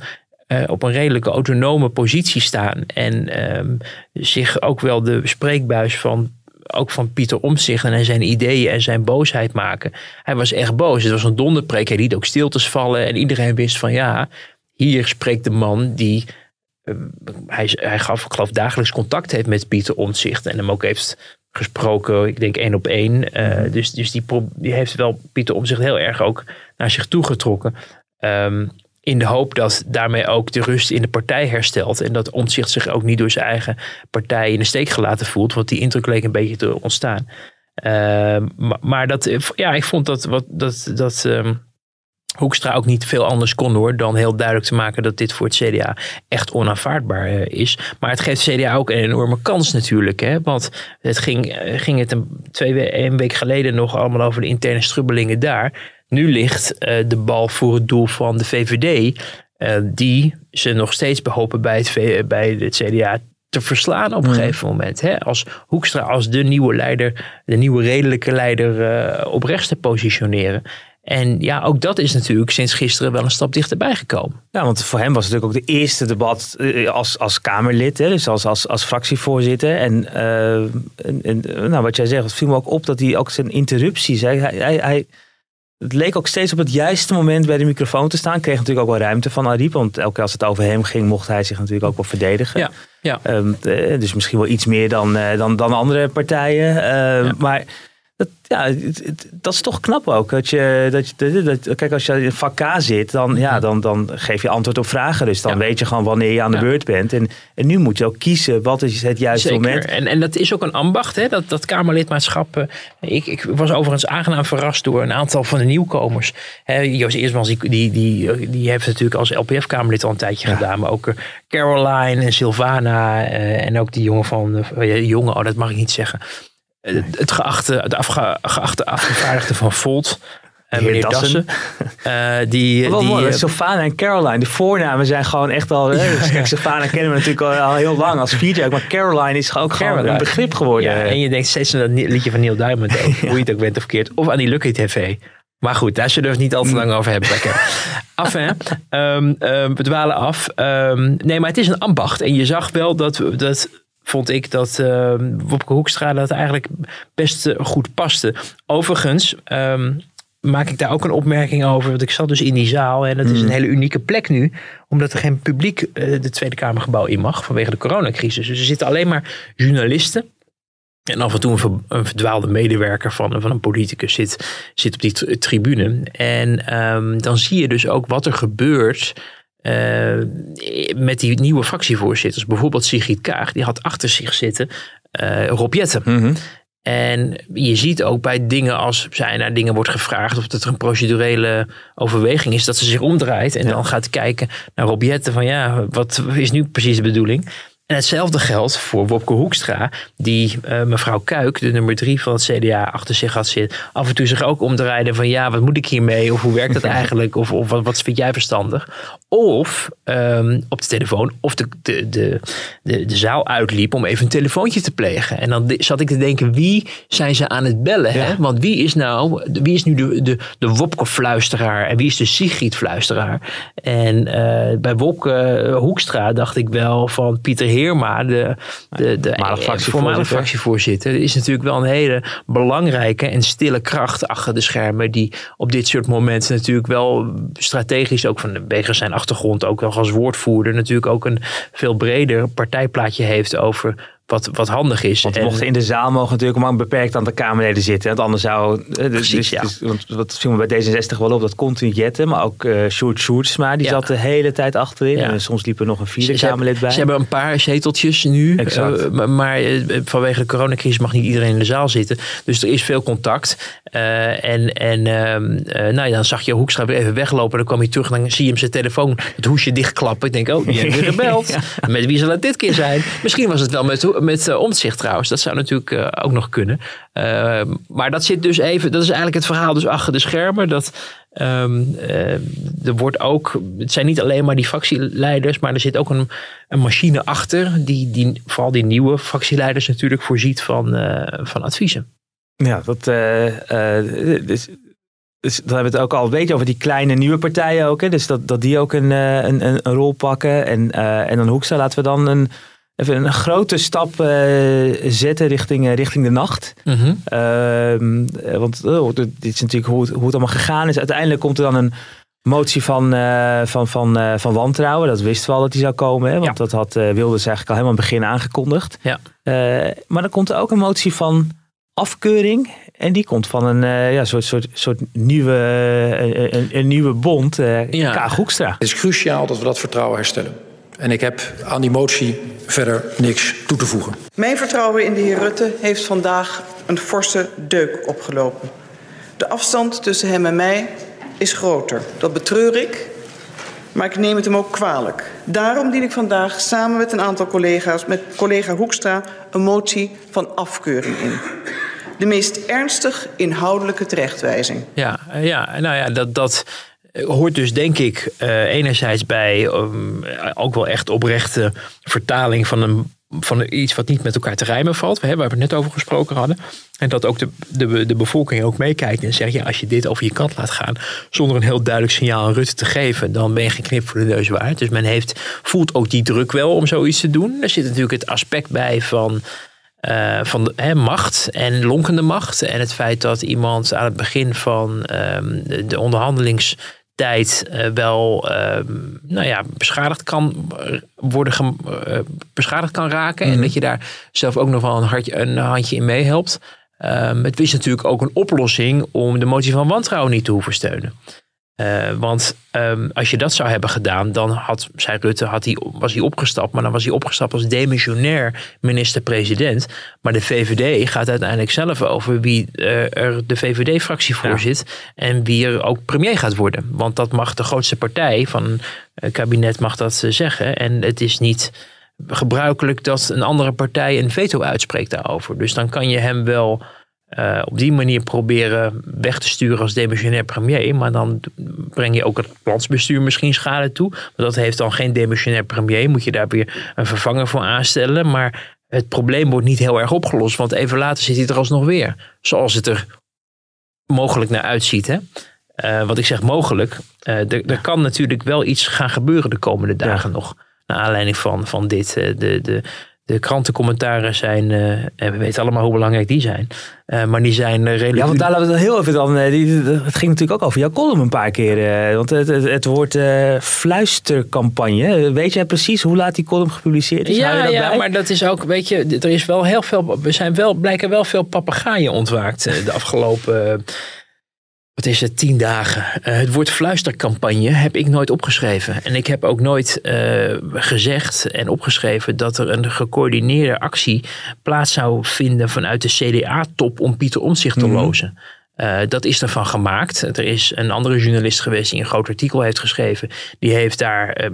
Op een redelijke autonome positie staan. En um, zich ook wel de spreekbuis van ook van Pieter Omtzigt en zijn ideeën en zijn boosheid maken. Hij was echt boos. Het was een donderpreek. Hij liet ook stiltes vallen. En iedereen wist van ja, hier spreekt de man die. Uh, hij, hij gaf, ik geloof, dagelijks contact heeft met Pieter Omtzigt. En hem ook heeft gesproken, ik denk één op één. Uh, dus dus die, die heeft wel Pieter Omtzigt heel erg ook naar zich toegetrokken. Um, in de hoop dat daarmee ook de rust in de partij herstelt. En dat Omtzigt zich ook niet door zijn eigen partij in de steek gelaten voelt. Want die indruk leek een beetje te ontstaan. Uh, maar, maar, dat, ja, ik vond dat, wat, dat, dat um, Hoekstra ook niet veel anders kon hoor dan heel duidelijk te maken dat dit voor het CDA echt onaanvaardbaar uh, is. Maar het geeft CDA ook een enorme kans natuurlijk. Hè? Want het ging, uh, ging het een, twee, een week geleden nog allemaal over de interne strubbelingen daar. Nu ligt uh, de bal voor het doel van de VVD, die ze nog steeds behopen bij het, bij het CDA te verslaan op een mm. gegeven moment. Hè? Als Hoekstra als de nieuwe leider, de nieuwe redelijke leider op rechts te positioneren. En ja, ook dat is natuurlijk sinds gisteren wel een stap dichterbij gekomen. Ja, want voor hem was het natuurlijk ook de eerste debat eh, als, als Kamerlid, hè, dus als, als, als fractievoorzitter. En, uh, en, nou, wat jij zegt, het viel me ook op dat hij ook zijn interrupties, hij, hij, hij, het leek ook steeds op het juiste moment bij de microfoon te staan. Kreeg natuurlijk ook wel ruimte van Ariep, want elke keer als het over hem ging, mocht hij zich natuurlijk ook wel verdedigen. Ja, ja. Um, dus misschien wel iets meer dan, dan, dan andere partijen. Uh, ja. Maar dat, ja, dat is toch knap ook. Dat je, dat je, dat, kijk, als je in vak K zit, dan, ja, dan, dan geef je antwoord op vragen. Dus dan weet je gewoon wanneer je aan de beurt bent. En, en nu moet je ook kiezen wat is het juiste Zeker. moment. En, en dat is ook een ambacht, hè? Dat, dat Kamerlidmaatschap. Eh, ik, ik was overigens aangenaam verrast door een aantal van de nieuwkomers. Joost Eersmans, die, die, die, die heeft natuurlijk als LPF-Kamerlid al een tijdje gedaan. Maar ook eh, Caroline en Sylvana. Uh, en ook die jongen van. Uh, jongen, oh, dat mag ik niet zeggen het geachte, de afge, geachte afgevaardigde van Volt. En meneer Dassen. Uh, (laughs) die, die, mooi, Sylvana en Caroline, de voornamen zijn gewoon echt al... Kijk, Sylvana kennen we natuurlijk al, al heel lang als VJ. Maar Caroline is ook Caroline. gewoon een begrip geworden. Ja, en je denkt steeds aan dat liedje van Neil Diamond ook. (laughs) Hoe je het ook bent of verkeerd. Of aan die Lucky TV. Maar goed, daar zullen we het niet al te lang over hebben. af hè. Um, um, we dwalen af. Um, nee, maar het is een ambacht. En je zag wel dat... dat vond ik dat uh, Wopke Hoekstra dat eigenlijk best uh, goed paste. Overigens um, maak ik daar ook een opmerking over. Want ik zat dus in die zaal en het is een mm. hele unieke plek nu. Omdat er geen publiek uh, de Tweede Kamergebouw in mag vanwege de coronacrisis. Dus er zitten alleen maar journalisten. En af en toe een, een verdwaalde medewerker van, van een politicus zit, zit op die tribune. En um, dan zie je dus ook wat er gebeurt uh, met die nieuwe fractievoorzitters. Bijvoorbeeld Sigrid Kaag, die had achter zich zitten uh, Rob Jetten. Mm En je ziet ook bij dingen als zij naar dingen wordt gevraagd of dat er een procedurele overweging is, dat ze zich omdraait en dan gaat kijken naar Rob Jetten van ja, wat is nu precies de bedoeling? En hetzelfde geldt voor Wopke Hoekstra, die uh, mevrouw Kuik, de nummer drie van het CDA, achter zich had zitten. Af en toe zich ook omdraaide van ja, wat moet ik hiermee? Of hoe werkt dat (laughs) eigenlijk? Of, of wat, wat vind jij verstandig? Of um, op de telefoon, of de, de, de, de, de zaal uitliep om even een telefoontje te plegen. En dan zat ik te denken, wie zijn ze aan het bellen? Ja. Hè? Want wie is nou, wie is nu de, de, de Wopke-fluisteraar en wie is de Sigrid-fluisteraar? En uh, bij Wopke Hoekstra dacht ik wel van Pieter Heerma, de, de, de voormalige fractievoorzitter, is natuurlijk wel een hele belangrijke en stille kracht achter de schermen. Die op dit soort momenten natuurlijk wel strategisch ook van de zijn achtergrond ook wel als woordvoerder natuurlijk ook een veel breder partijplaatje heeft over wat, wat handig is. Want we mochten in de zaal mogen natuurlijk maar een beperkt aantal Kamerleden zitten. Want anders zou... Dus, Precies, dus, ja. Dus, want wat viel me bij D66 wel op, dat continu jetten. Maar ook uh, Sjoerd Sjoerdsma, die zat de hele tijd achterin. En soms liep er nog een vierde Kamerlid bij. Ze hebben een paar zeteltjes nu. Exact. Uh, maar vanwege de coronacrisis mag niet iedereen in de zaal zitten. Dus er is veel contact. en en ehm, nou ja, dan zag je Hoekstra weer even weglopen. Dan kwam hij terug en dan zie je hem zijn telefoon het hoesje dichtklappen. Ik denk, oh, die heeft weer (laughs) gebeld. Met wie zal het dit keer zijn? Misschien was het wel met met uh, trouwens. Dat zou natuurlijk uh, ook nog kunnen. Uh, maar dat zit dus even, dat is eigenlijk het verhaal dus achter de schermen. Dat um, er wordt ook, het zijn niet alleen maar die fractieleiders, maar er zit ook een, een machine achter. Die, die vooral die nieuwe fractieleiders natuurlijk voorziet van, van adviezen. Ja, dat, dus, dus dan hebben we het ook al een beetje over die kleine nieuwe partijen ook. Hè? Dus dat, dat die ook een, een, een rol pakken. En, en dan Hoekstra laten we dan een even een grote stap uh, zetten richting, uh, richting de nacht. Mm -hmm. uh, want oh, dit is natuurlijk hoe het, hoe het allemaal gegaan is. Uiteindelijk komt er dan een motie van, van, van, van wantrouwen. Dat wisten we al dat die zou komen. Hè? Want ja. dat had Wilders eigenlijk al helemaal in het begin aangekondigd. Ja. maar dan komt er ook een motie van afkeuring. En die komt van een ja, soort, soort, soort nieuwe, een, een nieuwe bond, ja. K. Hoekstra. Het is cruciaal dat we dat vertrouwen herstellen. En ik heb aan die motie verder niks toe te voegen. Mijn vertrouwen in de heer Rutte heeft vandaag een forse deuk opgelopen. De afstand tussen hem en mij is groter. Dat betreur ik, maar ik neem het hem ook kwalijk. Daarom dien ik vandaag samen met een aantal collega's, met collega Hoekstra, een motie van afkeuring in. De meest ernstig inhoudelijke terechtwijzing. Ja, ja nou ja, dat, dat hoort dus denk ik uh, enerzijds bij um, ook wel echt oprechte vertaling van, een, van iets wat niet met elkaar te rijmen valt. Waar we het net over gesproken hadden. En dat ook de, de, de bevolking ook meekijkt en zegt: ja, als je dit over je kant laat gaan. zonder een heel duidelijk signaal aan Rutte te geven. dan ben je geen knip voor de neus waard. Dus men heeft, voelt ook die druk wel om zoiets te doen. Er zit natuurlijk het aspect bij van. Uh, van de, macht en lonkende macht. En het feit dat iemand aan het begin van um, de, de onderhandelings tijd uh, wel uh, nou ja, beschadigd kan worden uh, beschadigd kan raken. En mhm. dat je daar zelf ook nog wel een, hartje, een handje in meehelpt. Um, het is natuurlijk ook een oplossing om de motie van wantrouwen niet te hoeven steunen. Uh, want um, als je dat zou hebben gedaan, dan had, zei Rutte, had hij, was hij opgestapt. Maar dan was hij opgestapt als demissionair minister-president. Maar de VVD gaat uiteindelijk zelf over wie uh, er de VVD-fractie voor ja. zit. En wie er ook premier gaat worden. Want dat mag de grootste partij van een kabinet mag dat zeggen. En het is niet gebruikelijk dat een andere partij een veto uitspreekt daarover. Dus dan kan je hem wel uh, op die manier proberen weg te sturen als demissionair premier. Maar dan breng je ook het plantsbestuur misschien schade toe. Want dat heeft dan geen demissionair premier. Moet je daar weer een vervanger voor aanstellen. Maar het probleem wordt niet heel erg opgelost. Want even later zit hij er alsnog weer. Zoals het er mogelijk naar uitziet. Hè? Uh, wat ik zeg mogelijk. Uh, er kan natuurlijk wel iets gaan gebeuren de komende dagen ja. nog. Naar aanleiding van, van dit. de, de, de krantencommentaren zijn, en we weten allemaal hoe belangrijk die zijn. Uh, maar die zijn redelijk... Ja, want daar laten we het heel even dan... Het ging natuurlijk ook over jouw column een paar keer. want het, het, het woord fluistercampagne. Weet jij precies hoe laat die column gepubliceerd is? Ja, ja maar dat is ook... Weet je, er is wel heel veel... We zijn wel, blijken wel veel papegaaien ontwaakt de afgelopen wat is het, tien dagen. Uh, het woord fluistercampagne heb ik nooit opgeschreven. En ik heb ook nooit uh, gezegd en opgeschreven dat er een gecoördineerde actie plaats zou vinden vanuit de CDA-top om Pieter Omtzigt te mm lozen. Uh, dat is ervan gemaakt. Er is een andere journalist geweest die een groot artikel heeft geschreven. Die heeft daar,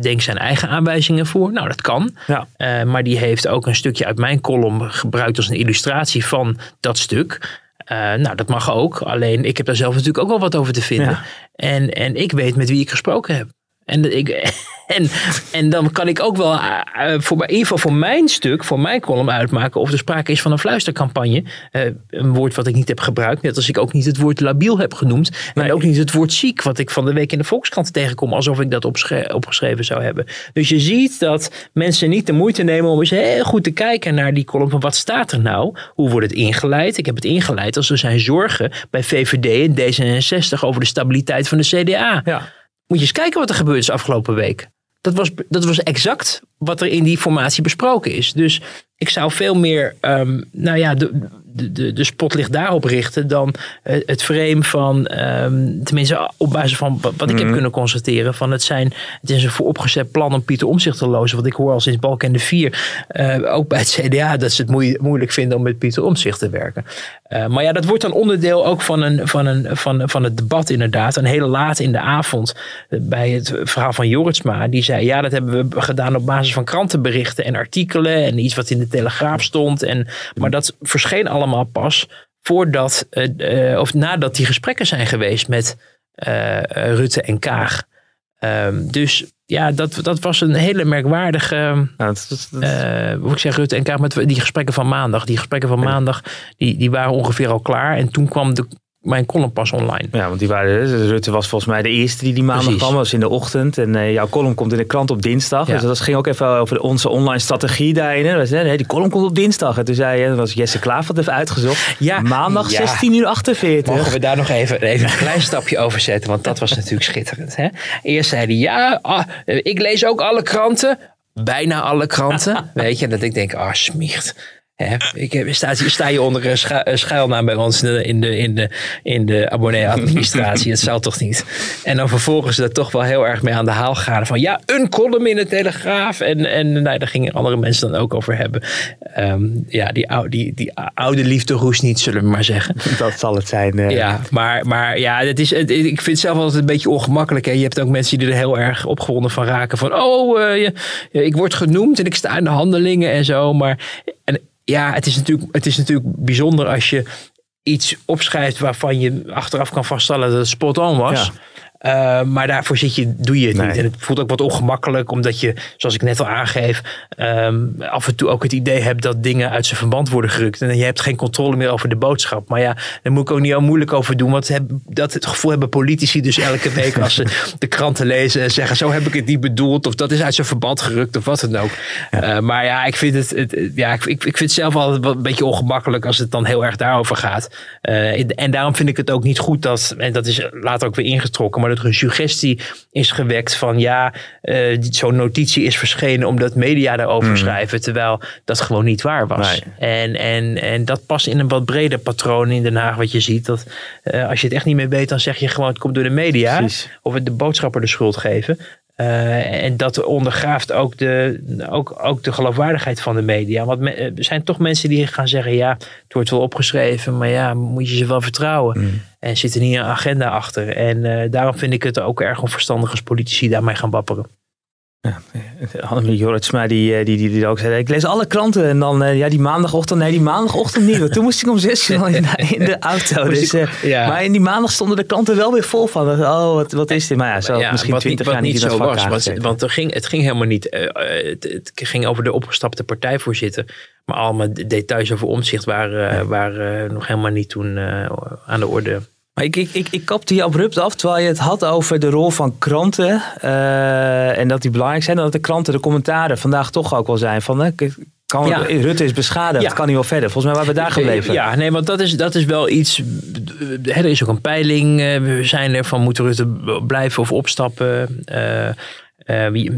denk zijn eigen aanwijzingen voor. Nou, dat kan. Ja. maar die heeft ook een stukje uit mijn column gebruikt als een illustratie van dat stuk. Uh, nou, dat mag ook. Alleen ik heb daar zelf natuurlijk ook wel wat over te vinden. Ja. En, en ik weet met wie ik gesproken heb. En, ik, (laughs) en, en dan kan ik ook wel, uh, voor, in ieder geval voor mijn stuk, voor mijn column uitmaken of er sprake is van een fluistercampagne. Uh, een woord wat ik niet heb gebruikt, net als ik ook niet het woord labiel heb genoemd. Nee. En ook niet het woord ziek, wat ik van de week in de Volkskrant tegenkom, alsof ik dat opgeschreven zou hebben. Dus je ziet dat mensen niet de moeite nemen om eens heel goed te kijken naar die column van wat staat er nou? Hoe wordt het ingeleid? Ik heb het ingeleid als er zijn zorgen bij VVD en D66 over de stabiliteit van de CDA. Ja. Moet je eens kijken wat er gebeurd is afgelopen week. dat was, dat was exact wat er in die formatie besproken is. Dus ik zou veel meer, um, nou ja, de, de, de spot ligt daarop richten dan eh, het frame van, um, tenminste op basis van wat, ik heb mhm. kunnen constateren, van het zijn, het is een vooropgezet plan om Pieter Omzicht te lozen. Want ik hoor al sinds Balken de Vier, uh, ook bij het CDA, dat ze het moeilijk vinden om met Pieter Omzicht te werken. Uh, maar ja, dat wordt dan onderdeel ook van, een, van, een, van, van het debat inderdaad. Een hele laat in de avond bij het verhaal van Joritsma. Die zei, ja, dat hebben we gedaan op basis van krantenberichten en artikelen en iets wat in de Telegraaf stond. En, maar dat verscheen allemaal pas voordat, uh, of nadat die gesprekken zijn geweest met uh, Rutte en Kaag. Um, dus ja, dat, dat was een hele merkwaardige. Ja, dat, dat, uh, hoe ik zeg, Rutte en Kaag met die gesprekken van maandag. Die gesprekken van maandag die, die waren ongeveer al klaar. En toen kwam de mijn column pas online. Ja, want die waren, Rutte was volgens mij de eerste die die maandag Precies. kwam. was in de ochtend. En uh, jouw column komt in de krant op dinsdag. Dus dat ging ook even over onze online strategie daarin. Nee, die column komt op dinsdag. En toen zei je, dat was Jesse wat even uitgezocht. Ja. Maandag 16 uur 48. Mogen we daar nog even, even een klein stapje over zetten? Want dat was natuurlijk schitterend. Hè? Eerst zei hij, ja, ah, ik lees ook alle kranten. Bijna alle kranten. (laughs) weet je, dat ik denk, ah, Ik sta, sta je onder een schuilnaam bij ons in de, in de, in de abonnee-administratie. dat zou toch niet? En dan vervolgens er toch wel heel erg mee aan de haal gaan. Van ja, een column in de Telegraaf. En, en nou, daar gingen andere mensen dan ook over hebben. Ehm, ja, die, oude, die, die oude liefde roest niet, zullen we maar zeggen. (laughs) Dat zal het zijn. Uh... Ja, maar, maar ja, het is, ik vind het zelf altijd een beetje ongemakkelijk. Hè. Je hebt ook mensen die er heel erg opgewonden van raken. Van oh, uh, ik word genoemd en ik sta in de handelingen en zo. Maar en ja, het is, natuurlijk, het is natuurlijk bijzonder als je iets opschrijft waarvan je achteraf kan vaststellen dat het spot on was. Uh, maar daarvoor zit je, doe je het niet. En het voelt ook wat ongemakkelijk, omdat je, zoals ik net al aangeef, um, af en toe ook het idee hebt dat dingen uit zijn verband worden gerukt. En je hebt geen controle meer over de boodschap. Maar ja, daar moet ik ook niet al moeilijk over doen. Want heb, dat het gevoel hebben politici dus elke week als ze (laughs) de kranten lezen en zeggen: Zo heb ik het niet bedoeld. Of dat is uit zijn verband gerukt, of wat dan ook. Uh, maar ja, ik vind het, het ja, ik, ik, vind het zelf altijd een beetje ongemakkelijk als het dan heel erg daarover gaat. Uh, en daarom vind ik het ook niet goed dat, en dat is later ook weer ingetrokken, maar dat er een suggestie is gewekt van ja, uh, zo'n notitie is verschenen omdat media daarover mm. schrijven, terwijl dat gewoon niet waar was. En, en, en dat past in een wat breder patroon in Den Haag, wat je ziet. Dat uh, als je het echt niet meer weet, dan zeg je gewoon het komt door de media. Precies. Of het de boodschapper de schuld geven. Uh, en dat ondergraaft ook de, ook, ook de geloofwaardigheid van de media. Want er zijn toch mensen die gaan zeggen: ja, het wordt wel opgeschreven, maar ja, moet je ze wel vertrouwen? Mm. En zit er niet een agenda achter. En uh, daarom vind ik het ook erg onverstandig als politici daarmee gaan wapperen. Ja, Annemarie Joritsma die, eh, die, die, die ook zei, ik lees alle kranten en dan uh, ja, die maandagochtend, nee die maandagochtend niet. Toen moest ik om zes uur in, in de auto. Dus, uh, ja. Maar in die maandag stonden de kranten wel weer vol van, oh wat, wat is dit? Maar ja, zo ja, misschien twintig jaar niet, niet zo was. Was, want er ging, het ging helemaal niet, het, het, ging over de opgestapte partijvoorzitter. Maar allemaal details over omzicht waren, waren nog helemaal niet toen aan de orde. Maar ik, ik, ik, ik kapte je abrupt af terwijl je het had over de rol van kranten. Uh, en dat die belangrijk zijn. En dat de kranten de commentaren vandaag toch ook wel zijn van. Kan, ja. Rutte is beschadigd, ja. kan niet wel verder. Volgens mij waren we daar gebleven. Ja, nee, want dat is, dat is wel iets. Er is ook een peiling. Eh, we zijn er van moeten Rutte blijven of opstappen.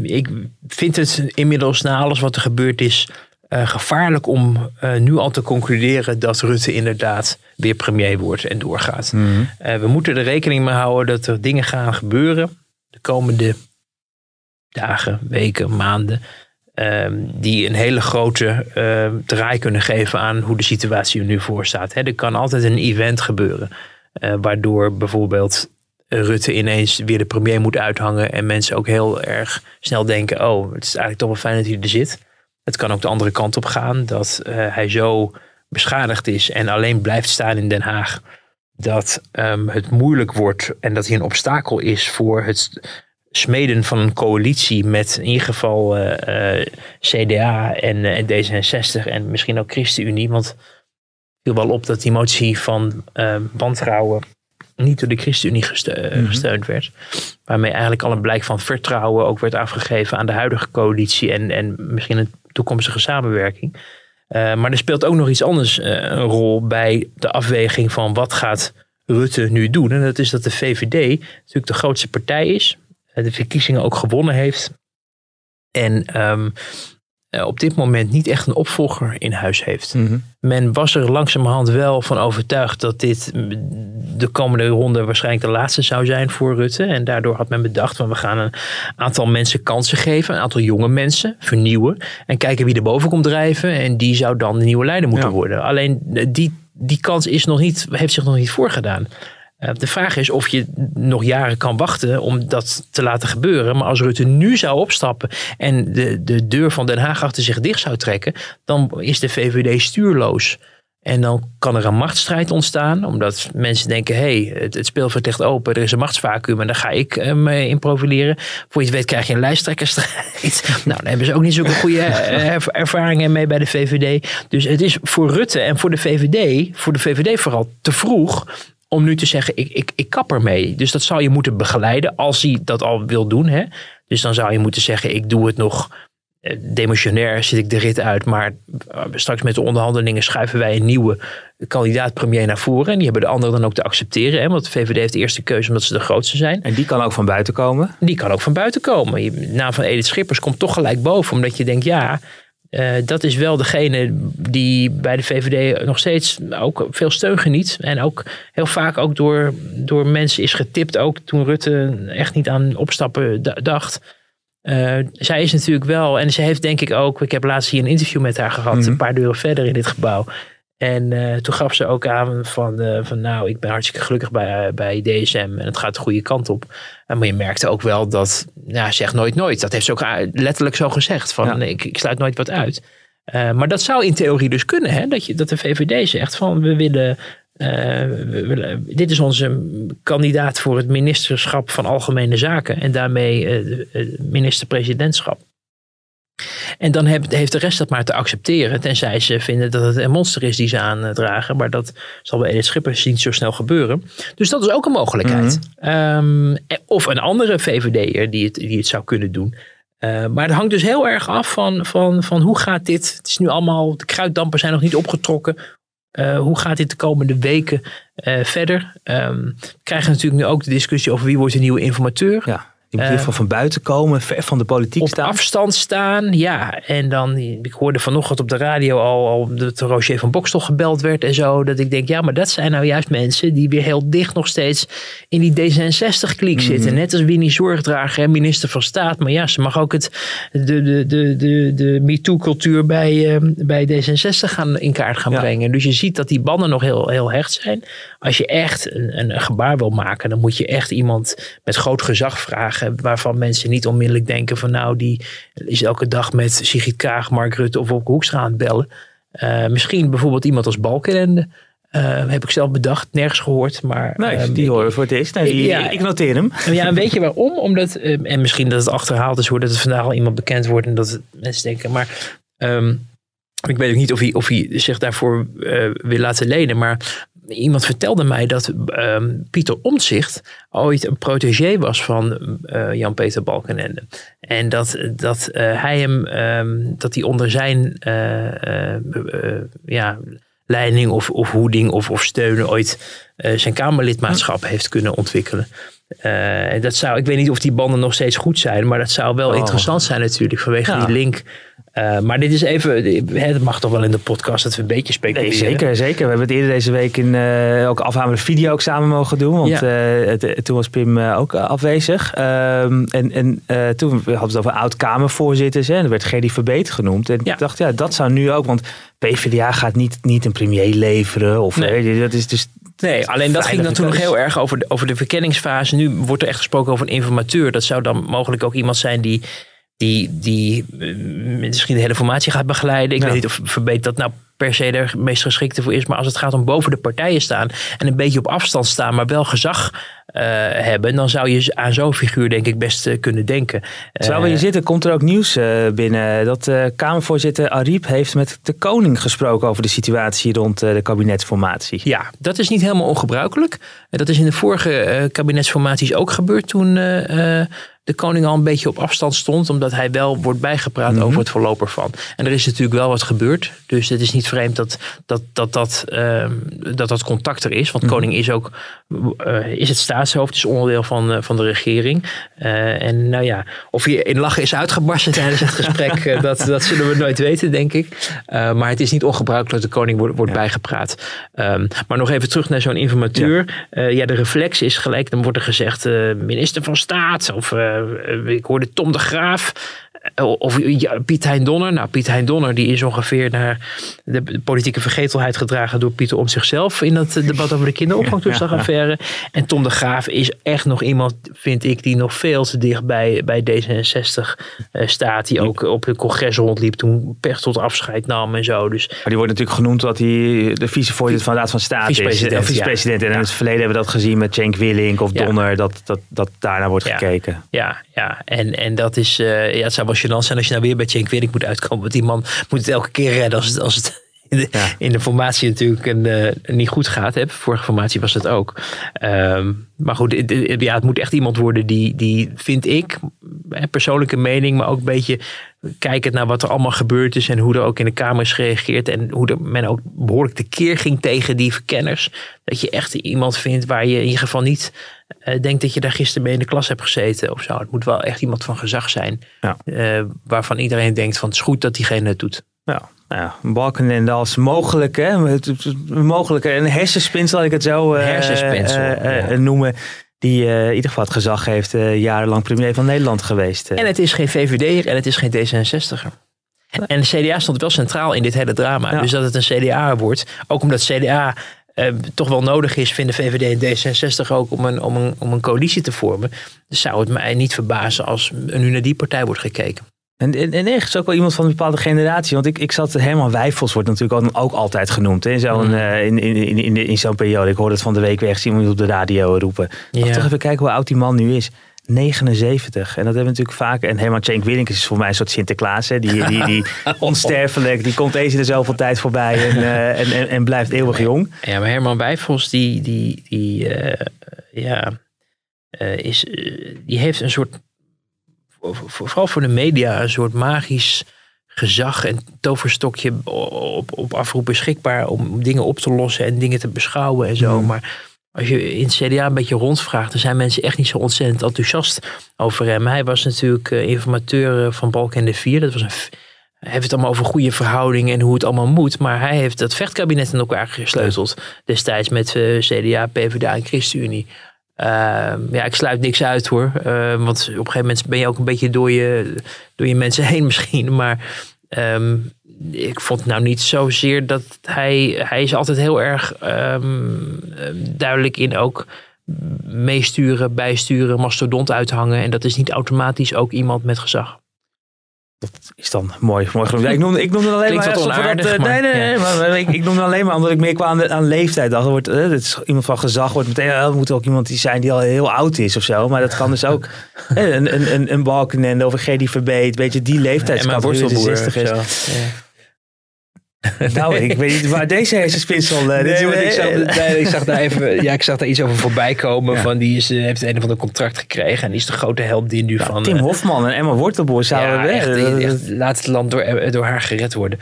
ik vind het inmiddels na alles wat er gebeurd is uh, gevaarlijk om uh, nu al te concluderen dat Rutte inderdaad weer premier wordt en doorgaat. Mm -hmm. uh, we moeten er rekening mee houden dat er dingen gaan gebeuren de komende dagen, weken, maanden. Ehm, die een hele grote ehm, draai kunnen geven aan hoe de situatie er nu voor staat. Er kan altijd een event gebeuren. waardoor bijvoorbeeld Rutte ineens weer de premier moet uithangen. En mensen ook heel erg snel denken: oh, het is eigenlijk toch wel fijn dat hij er zit. Het kan ook de andere kant op gaan. Dat uh, hij zo beschadigd is en alleen blijft staan in Den Haag. Dat um, het moeilijk wordt en dat hij een obstakel is voor het smeden van een coalitie met in ieder geval uh, uh, CDA en, en, D66 en misschien ook ChristenUnie. Want viel wel op dat die motie van wantrouwen niet door de ChristenUnie mhm. gesteund werd. Waarmee eigenlijk al een blijk van vertrouwen ook werd afgegeven aan de huidige coalitie en, en misschien een toekomstige samenwerking. Uh, maar er speelt ook nog iets anders uh, een rol bij de afweging van wat gaat Rutte nu doen. En dat is dat de VVD natuurlijk de grootste partij is. Uh, de verkiezingen ook gewonnen heeft. En ehm, eh, op dit moment niet echt een opvolger in huis heeft. Mhm. Men was er langzamerhand wel van overtuigd dat dit de komende ronde waarschijnlijk de laatste zou zijn voor Rutte. En daardoor had men bedacht van we gaan een aantal mensen kansen geven, een aantal jonge mensen vernieuwen en kijken wie er boven komt drijven. En die zou dan de nieuwe leider moeten Ja. worden. Alleen eh, die, die kans is nog niet, heeft zich nog niet voorgedaan. Eh, De vraag is of je nog jaren kan wachten om dat te laten gebeuren. Maar als Rutte nu zou opstappen en de, de deur van Den Haag achter zich dicht zou trekken, dan is de VVD stuurloos. En dan kan er een machtsstrijd ontstaan, omdat mensen denken: hé, hey, het, het speelveld ligt open, er is een machtsvacuum en daar ga ik eh, me in profileren. Voor je het weet krijg je een lijsttrekkersstrijd. (laughs) nou, daar hebben ze ook niet zulke goede eh, erv- ervaringen mee bij de VVD. Dus het is voor Rutte en voor de VVD, voor de VVD vooral te vroeg om nu te zeggen, ik, ik, ik kap ermee. Dus dat zou je moeten begeleiden als hij dat al wil doen. Hè? Dus dan zou je moeten zeggen, ik doe het nog eh, demissionair, zit ik de rit uit. Maar eh, straks met de onderhandelingen schuiven wij een nieuwe kandidaat premier naar voren. En die hebben de anderen dan ook te accepteren. Hè? Want de VVD heeft de eerste keuze omdat ze de grootste zijn. En die kan ook van buiten komen. Die kan ook van buiten komen. De naam van Edith Schippers komt toch gelijk boven. Omdat je denkt, ja, eh, dat is wel degene die bij de VVD nog steeds ook veel steun geniet. En ook heel vaak ook door, door mensen is getipt. Ook toen Rutte echt niet aan opstappen dacht. Eh, zij is natuurlijk wel, en ze heeft denk ik ook, ik heb laatst hier een interview met haar gehad, Mhm. een paar deuren verder in dit gebouw. En eh, toen gaf ze ook aan van, eh, van nou, ik ben hartstikke gelukkig bij, eh, bij DSM en het gaat de goede kant op. En maar je merkte ook wel dat, nou, zeg nooit nooit. Dat heeft ze ook letterlijk zo gezegd, van Ja. ik, ik sluit nooit wat uit. Maar dat zou in theorie dus kunnen, hè? Dat, je, dat de VVD zegt van we willen, we willen, dit is onze kandidaat voor het ministerschap van Algemene Zaken en daarmee minister-presidentschap. En dan heb- heeft de rest dat maar te accepteren. Tenzij ze vinden dat het een monster is die ze aandragen. Maar dat zal bij Edith Schippers niet zo snel gebeuren. Dus dat is ook een mogelijkheid. Ehm, of een andere VVD'er die het, die het zou kunnen doen. Eh, maar het hangt dus heel erg af van, van, van hoe gaat dit. Het is nu allemaal, de kruiddampen zijn nog niet opgetrokken. Eh, hoe gaat dit de komende weken eh, verder? Ehm, we krijgen natuurlijk nu ook de discussie over wie wordt de nieuwe informateur. Ja. In ieder geval van buiten komen, ver van de politiek op staan. afstand staan. Ja, en dan, ik hoorde vanochtend op de radio al, al dat Roger van Bokstel gebeld werd en zo. Dat ik denk, ja, maar dat zijn nou juist mensen die weer heel dicht nog steeds in die D66-kliek Mhm. zitten. Net als Winnie Zorgdrager en minister van Staat. Maar ja, ze mag ook het, de, de, de, de, de MeToo-cultuur bij, eh, bij D66 gaan, in kaart gaan Ja. brengen. Dus je ziet dat die banden nog heel, heel hecht zijn. Als je echt een, een gebaar wil maken, dan moet je echt iemand met groot gezag vragen. Waarvan mensen niet onmiddellijk denken van nou, die is elke dag met Sigrid Kaag, Mark Rutte of Wopke Hoekstra aan het bellen. Eh, misschien bijvoorbeeld iemand als Balkenende. Eh, heb ik zelf bedacht, nergens gehoord. Maar, Nee, ehm, die horen voor het eerst. Nee, die- Ja. ik noteer hem. ja, en weet je waarom? Omdat, eh, en misschien dat het achterhaald is, hoor, dat het vandaag al iemand bekend wordt en dat het mensen denken, maar ehm, ik weet ook niet of hij, of hij zich daarvoor eh, wil laten lenen, maar iemand vertelde mij dat ehm, Pieter Omtzigt ooit een protégé was van eh, Jan-Peter Balkenende. En dat, dat eh, hij hem, ehm, dat hij onder zijn eh, ja, leiding of, of hoeding of, of steun ooit zijn Kamerlidmaatschap heeft kunnen ontwikkelen. En dat zou, ik weet niet of die banden nog steeds goed zijn, maar dat zou wel Oh. interessant zijn natuurlijk vanwege Ja. die link. Eh, maar dit is even, het mag toch wel in de podcast dat we een beetje speculeren. Nee, zeker, zeker. We hebben het eerder deze week in eh ook afhamerde video ook samen mogen doen. Want Ja. eh, het- toen was Pim ook afwezig. Ehm, en en toen hadden we het over oud-Kamervoorzitters. En er werd Gerdy Verbeet genoemd. En Ja. ik dacht, ja, dat zou nu ook. Want PvdA gaat niet, niet een premier leveren. Of, Nee. dat is dus Nee, alleen dat ging dan toen nog heel erg over de, over de verkenningsfase. Nu wordt er echt gesproken over een informateur. Dat zou dan mogelijk ook iemand zijn die, die, die eh, misschien de hele formatie gaat begeleiden. Ik Ja. weet niet of Verbeet dat nou per se de meest geschikte voor is. Maar als het gaat om boven de partijen staan en een beetje op afstand staan, maar wel gezag eh, hebben, dan zou je aan zo'n figuur denk ik best eh, kunnen denken. Terwijl we hier zitten, komt er ook nieuws binnen. Dat Kamervoorzitter Ariep heeft met de koning gesproken over de situatie rond de kabinetsformatie. Ja, dat is niet helemaal ongebruikelijk. Dat is in de vorige kabinetsformaties ook gebeurd toen de koning al een beetje op afstand stond. Omdat hij wel wordt bijgepraat Mhm. over het verloop ervan. En er is natuurlijk wel wat gebeurd. Dus het is niet vreemd dat dat, dat, dat, ehm, dat, dat contact er is. Want Mhm. koning is ook eh, is het staatshoofd, is onderdeel van, eh, van de regering. Eh, en nou ja, of hij in lachen is uitgebarsten tijdens het gesprek, dat, dat zullen we nooit weten, denk ik. Maar het is niet ongebruikelijk dat de koning wordt, wordt bijgepraat. Ehm, maar nog even terug naar zo'n informateur. Ja. ja, de reflex is gelijk, dan wordt er gezegd minister van Staat. Of ik hoorde Tom de Graaf. Eh, Of ja, Piet Hein Donner. Nou, Piet Hein Donner die is ongeveer naar de, politieke vergetelheid gedragen door Pieter om zichzelf in dat debat over de kinderopvangtoeslagaffaire. En Tom de Graaf is echt nog iemand, vind ik, die nog veel te dicht bij, bij D66 eh, staat. Die ook op het congres rondliep toen Pechtold afscheid nam en zo. Dus Maar die wordt natuurlijk genoemd dat hij de vicevoorzitter van de Raad van State is. Vicepresident, Eh, vicepresident. En in Ja. het verleden hebben we dat gezien met Cenk Willink of Ja. Donner. Dat, dat, dat daarna wordt Ja. gekeken. Ja, ja. En, en dat is, ja, het zou wel gênant zijn als je nou weer bij Cenk Willink moet uitkomen. Want die man moet het elke keer redden als het, als het de, Ja. in de formatie natuurlijk een, eh, niet goed gaat. Hè. Vorige formatie was het ook. Ehm, maar goed, het- het- ja, het moet echt iemand worden die, die vind ik, persoonlijke mening, maar ook een beetje kijkend naar wat er allemaal gebeurd is en hoe er ook in de Kamer is gereageerd en hoe er, men ook behoorlijk tekeer ging tegen die verkenners. Dat je echt iemand vindt waar je in ieder geval niet eh, denkt dat je daar gisteren mee in de klas hebt gezeten of zo. Het moet wel echt iemand van gezag zijn. Ja. eh, waarvan iedereen denkt van het is goed dat diegene het doet. Ja, nou ja, Balkenende als mogelijk, hè, het- het- het- mogelijk een hersenspinsel, laat ik het zo eh, ja. noemen. Die in ieder geval het gezag heeft, jarenlang premier van Nederland geweest. En het is geen VVD'er en het is geen D66er. En de CDA stond wel centraal in dit hele drama. Ja. Dus dat het een CDA wordt. Ook omdat CDA toch wel nodig is, vinden VVD en D66 ook om een, om, een, om een coalitie te vormen. Dus zou het mij niet verbazen als nu naar die partij wordt gekeken. En, en, en ergens ook wel iemand van een bepaalde generatie. Want ik, ik zat, Herman Wijfels wordt natuurlijk ook, altijd genoemd. Hè, in zo'n Mm. eh, in, in, in, in, in zo'n periode. Ik hoorde het van de week weg, iemand op de radio roepen. Ja. Toch even kijken hoe oud die man nu is. 79. En dat hebben we natuurlijk vaak. En Herman Cenk Willink is voor mij een soort Sinterklaas. Hè. Die, die, die (laughs) onsterfelijk. Die komt eens in de zoveel tijd voorbij. En, (laughs) eh, en, en, en blijft eeuwig jong. Ja, maar Herman Wijfels, die, die, die, eh, ja, is, die heeft een soort, vooral voor de media, een soort magisch gezag en toverstokje op, op afroep beschikbaar om dingen op te lossen en dingen te beschouwen en zo. Maar als je in het CDA een beetje rondvraagt, dan zijn mensen echt niet zo ontzettend enthousiast over hem. Hij was natuurlijk eh, informateur eh, van Balken de Vier. Dat was een, hij heeft het allemaal over goede verhoudingen en hoe het allemaal moet. Maar hij heeft dat vechtkabinet in elkaar gesleuteld. Destijds met eh, CDA, PvdA en ChristenUnie. Ehm, ja, ik sluit niks uit hoor. Ehm, want op een gegeven moment ben je ook een beetje door je, door je mensen (laughs) heen misschien. Maar ehm, ik vond nou niet zozeer dat hij... Hij is altijd heel erg duidelijk in ook meesturen, bijsturen, mastodont uithangen. En dat is niet automatisch ook iemand met gezag. Dat is dan mooi, mooi genoemd. Ja, ik noemde, ik noemde alleen Klinkt maar... nee, nee, ja. nee. Ik, ik noemde alleen maar omdat ik meer kwam aan, de- aan leeftijd. dacht. Er wordt, eh, dit is iemand van gezag wordt meteen... eh, Er moet ook iemand die zijn die al heel oud is of zo. Maar dat kan dus ook (laughs) eh, een, een, een, een Balkenende of een Gerdy Verbeet. Weet je, die mijn leeftijdscategorie de worstelboer. 60 is. zo. Ja. Nou, ik weet niet waar deze hersenspinsel... dit is- Nee, ik, zag, nee, ik, zag daar even, (laughs) ja, ik zag daar iets over voorbij komen. Ja. Van die is, eh, heeft een of ander contract gekregen. En die is de grote held die nu van... Tim eh, Hofman en Emma Wortelboer zouden... ja, echt, echt, laat het land door, eh, door haar gered worden.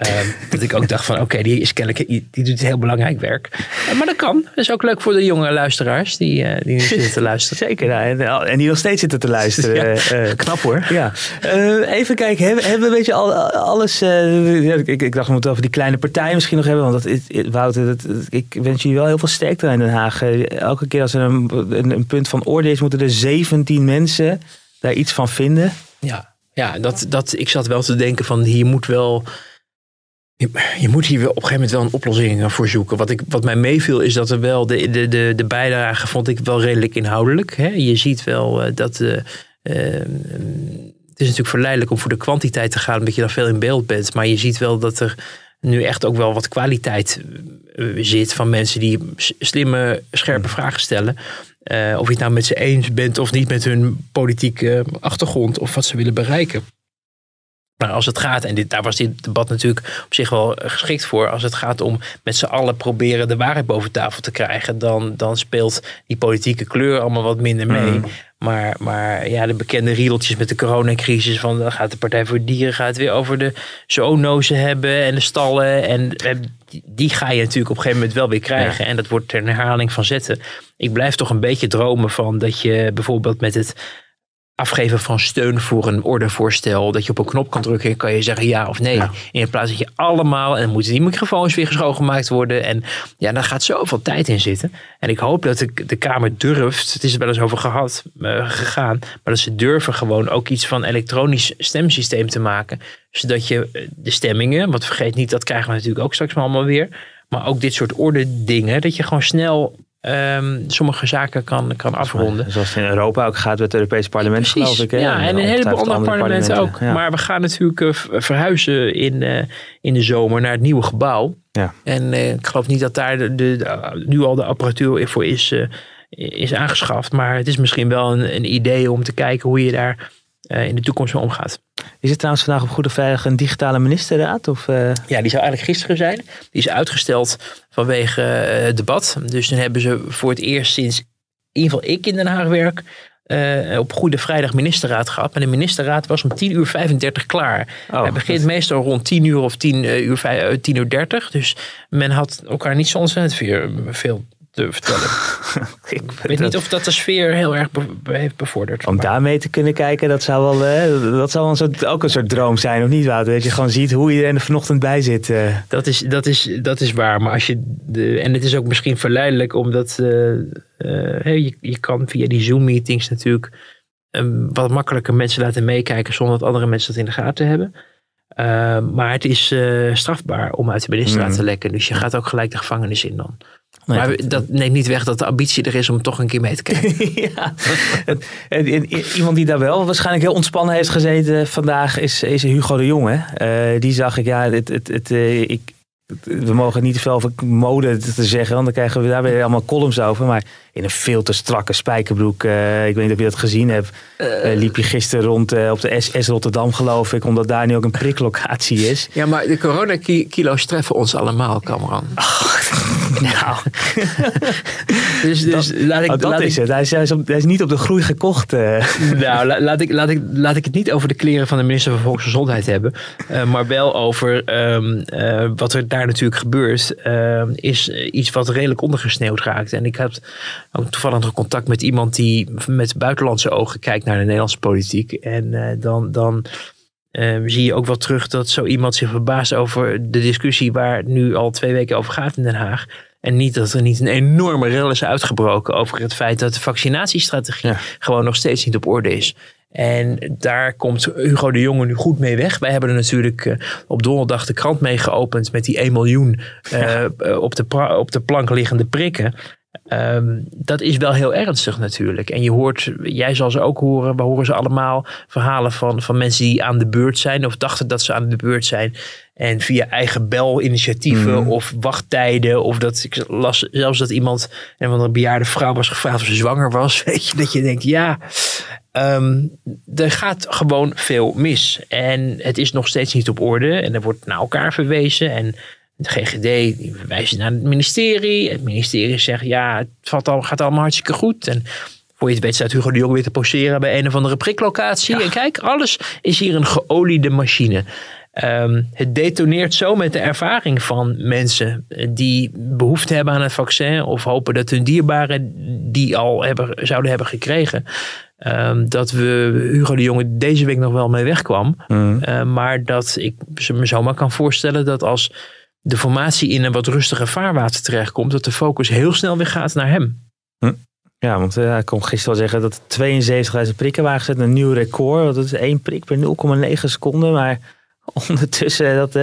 Ehm, dat ik ook dacht van, oké, die is kennelijk, die die doet heel belangrijk werk. Maar dat kan. Dat is ook leuk voor de jonge luisteraars die, eh, die nu zitten te luisteren. (laughs) Zeker, nou, en, die nog steeds zitten te luisteren. (laughs) Ja, eh, eh, Knap hoor. Ja, even kijken. Hebben, hebben we weet je, al, alles... ja, ik, ik dacht, we moeten over die kleine partij misschien nog hebben. Want dat, is- Wouter, dat, ik wens jullie wel heel veel sterkte in Den Haag. Elke keer als er een, een, een punt van orde is, moeten er 17 mensen daar iets van vinden. Ja, ja dat, dat, ik zat wel te denken van hier moet wel. Je, moet hier op een gegeven moment wel een oplossing voor zoeken. Wat, ik, wat mij meeviel is dat er wel de, de, de, de bijdrage vond ik wel redelijk inhoudelijk. Hè? Je ziet wel eh, dat. eh, eh, het is natuurlijk verleidelijk om voor de kwantiteit te gaan, omdat je dan veel in beeld bent. Maar je ziet wel dat er nu echt ook wel wat kwaliteit eh, zit van mensen die slimme, scherpe vragen stellen. Eh, of je het nou met ze eens bent of niet met hun politieke achtergrond of wat ze willen bereiken. Maar als het gaat, en dit, daar was dit debat natuurlijk op zich wel geschikt voor. Als het gaat om met z'n allen proberen de waarheid boven tafel te krijgen. Dan, dan speelt die politieke kleur allemaal wat minder mee. Mm. Maar, maar ja, de bekende riedeltjes met de coronacrisis. Van dan gaat de Partij voor Dieren gaat weer over de zoonozen hebben en de stallen. En die ga je natuurlijk op een gegeven moment wel weer krijgen. En dat wordt een herhaling van zetten. Ik blijf toch een beetje dromen van dat je bijvoorbeeld met het afgeven van steun voor een ordevoorstel. Dat je op een knop kan drukken en kan je zeggen ja of nee. In plaats dat je allemaal, en dan moeten die microfoons weer schoongemaakt worden. En ja, daar gaat zoveel tijd in zitten. En ik hoop dat de, de Kamer durft, het is er wel eens over gehad, uh, gegaan, maar dat ze durven gewoon ook iets van elektronisch stemsysteem te maken. Zodat je eh, de stemmingen, want vergeet niet, dat krijgen we natuurlijk ook straks allemaal weer. Maar ook dit soort orde dingen, dat je gewoon snel um, sommige zaken kan, kan afronden. Zoals het in Europa ook gaat met het Europese parlement, geloof ik. Hè? Ja, en, een heleboel andere parlementen, ook. Maar we gaan natuurlijk uh, verhuizen in, uh, in de zomer naar het nieuwe gebouw. Ja. En uh, ik geloof niet dat daar de, de, nu al de apparatuur voor is, is aangeschaft. Maar het is misschien wel een, een idee om te kijken hoe je daar in de toekomst mee omgaat. Is het trouwens vandaag op Goede Veilig een digitale ministerraad? Of, uh... Ja, die zou eigenlijk gisteren zijn. Die is uitgesteld vanwege uh, het debat. Dus dan hebben ze voor het eerst sinds in ieder geval ik in Den Haag werk... Uh, op Goede Vrijdag ministerraad gehad. Maar de ministerraad was om 10 uur 35 klaar. Oh, Hij begint meestal rond 10 uur of 10 uur, 10 uur 30. Dus men had elkaar niet zo ontzettend veel te vertellen. (laughs) ik weet niet of dat de sfeer heel erg heeft bevorderd. Om daarmee te kunnen kijken, dat zou wel, uh, dat zou wel een soort, ook een soort droom zijn, of niet Wouter? Dat je gewoon ziet hoe je er vanochtend bij zit. Uh. Dat, is, dat, is, dat is waar, maar als je, de, en het is ook misschien verleidelijk, omdat uh, je, je kan via die Zoom-meetings natuurlijk wat makkelijker mensen laten meekijken zonder dat andere mensen dat in de gaten hebben. maar het is strafbaar om uit de ministerraad mm. te lekken. Dus je gaat ook gelijk de gevangenis in dan maar dat neemt niet weg dat de ambitie er is om toch een keer mee te kijken. (laughs) ja. Iemand die daar wel waarschijnlijk heel ontspannen heeft gezeten vandaag is, is Hugo de Jonge. Uh, die zag ik, ja, het, het, het, uh, ik, we mogen niet te veel over mode te zeggen, want dan krijgen we daar weer allemaal columns over. Maar in een veel te strakke spijkerbroek, uh, ik weet niet of je dat gezien hebt, uh, liep je gisteren rond op de SS Rotterdam, geloof ik, omdat daar nu ook een priklocatie is. Ja, maar de coronakilo's treffen ons allemaal, Cameron. (laughs) nou. (laughs) dus, dus dat, laat ik, oh, dat is het. Hij is, hij, is hij is, niet op de groei gekocht. (laughs) nou, laat, ik, laat, ik, laat ik het niet over de kleren van de minister van Volksgezondheid hebben, maar wel over um, wat er daar natuurlijk gebeurt, uh, is iets wat redelijk ondergesneeuwd raakt. En ik heb ook toevallig nog contact met iemand die met buitenlandse ogen kijkt naar de Nederlandse politiek. En uh, dan, dan uh, zie je ook wel terug dat zo iemand zich verbaast over de discussie waar het nu al twee weken over gaat in Den Haag. En niet dat er niet een enorme rel is uitgebroken over het feit dat de vaccinatiestrategie gewoon nog steeds niet op orde is. En daar komt Hugo de Jonge nu goed mee weg. Wij hebben er natuurlijk uh, op donderdag de krant mee geopend met die 1 miljoen uh, op, de op de plank liggende prikken. Um, dat is wel heel ernstig natuurlijk. En je hoort, jij zal ze ook horen, we horen ze allemaal verhalen van, van mensen die aan de beurt zijn of dachten dat ze aan de beurt zijn. En via eigen belinitiatieven mm. of wachttijden. Of dat ik las zelfs dat iemand, een van de bejaarde vrouw was gevraagd of ze zwanger was. (laughs) Weet je, dat je denkt, ja, um, er gaat gewoon veel mis. En het is nog steeds niet op orde. En er wordt naar elkaar verwezen. En de GGD die verwijst naar het ministerie. Het ministerie zegt, ja, het valt al, gaat allemaal hartstikke goed. En voor je het weet staat Hugo de Jong weer te poseren bij een of andere priklocatie. En kijk, alles is hier een geoliede machine. Um, het detoneert zo met de ervaring van mensen die behoefte hebben aan het vaccin of hopen dat hun dierbaren die al hebben, zouden hebben gekregen. Um, dat we Hugo de Jonge deze week nog wel mee wegkwam. Mm. Uh, maar dat ik me zomaar kan voorstellen dat als de formatie in een wat rustiger vaarwater terechtkomt, dat de focus heel snel weer gaat naar hem. Hm. Ja, want uh, ik kon gisteren wel zeggen dat 72.000 prikken waren gezet. Een nieuw record. Dat is één prik per 0,9 seconden. Maar (laughs) ondertussen, dat,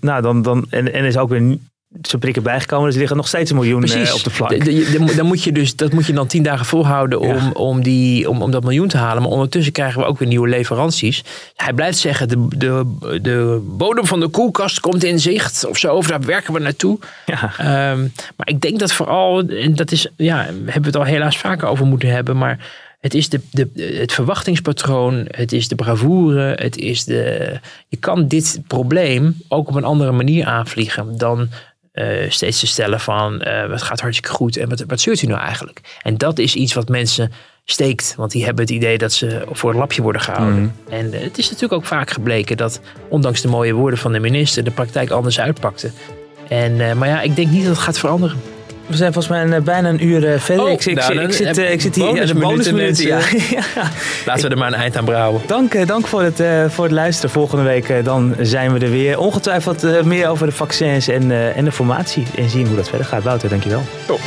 nou, dan, dan, en, en is ook weer ze prikken bijgekomen. Dus er liggen nog steeds een miljoen uh, op de vlak. dan moet je dus, dat moet je dan tien dagen volhouden om, om, die, om, om dat miljoen te halen. Maar ondertussen krijgen we ook weer nieuwe leveranties. Hij blijft zeggen, de, de, de bodem van de koelkast komt in zicht. Of zo, of daar werken we naartoe. Ja. Um, maar ik denk dat vooral, en dat is, ja, hebben we het al helaas vaker over moeten hebben. Maar het is de, de, het verwachtingspatroon, het is de bravoure, het is de. Je kan dit probleem ook op een andere manier aanvliegen dan uh, steeds te stellen van uh, het gaat hartstikke goed en wat, wat zeurt u nou eigenlijk? En dat is iets wat mensen steekt, want die hebben het idee dat ze voor het lapje worden gehouden. Mhm. En uh, het is natuurlijk ook vaak gebleken dat ondanks de mooie woorden van de minister de praktijk anders uitpakte. En, maar ja, ik denk niet dat het gaat veranderen. We zijn volgens mij een, bijna een uur uh, verder. Oh, ik, ik, nou, ik, zit, uh, ik zit hier in de bonusminuten. (laughs) Ja. Laten we er maar een eind aan brouwen. Dank, dank voor, het, uh, voor het luisteren. Volgende week dan zijn we er weer. Ongetwijfeld meer over de vaccins en, en de formatie. En zien hoe dat verder gaat. Wouter, dankjewel. Top.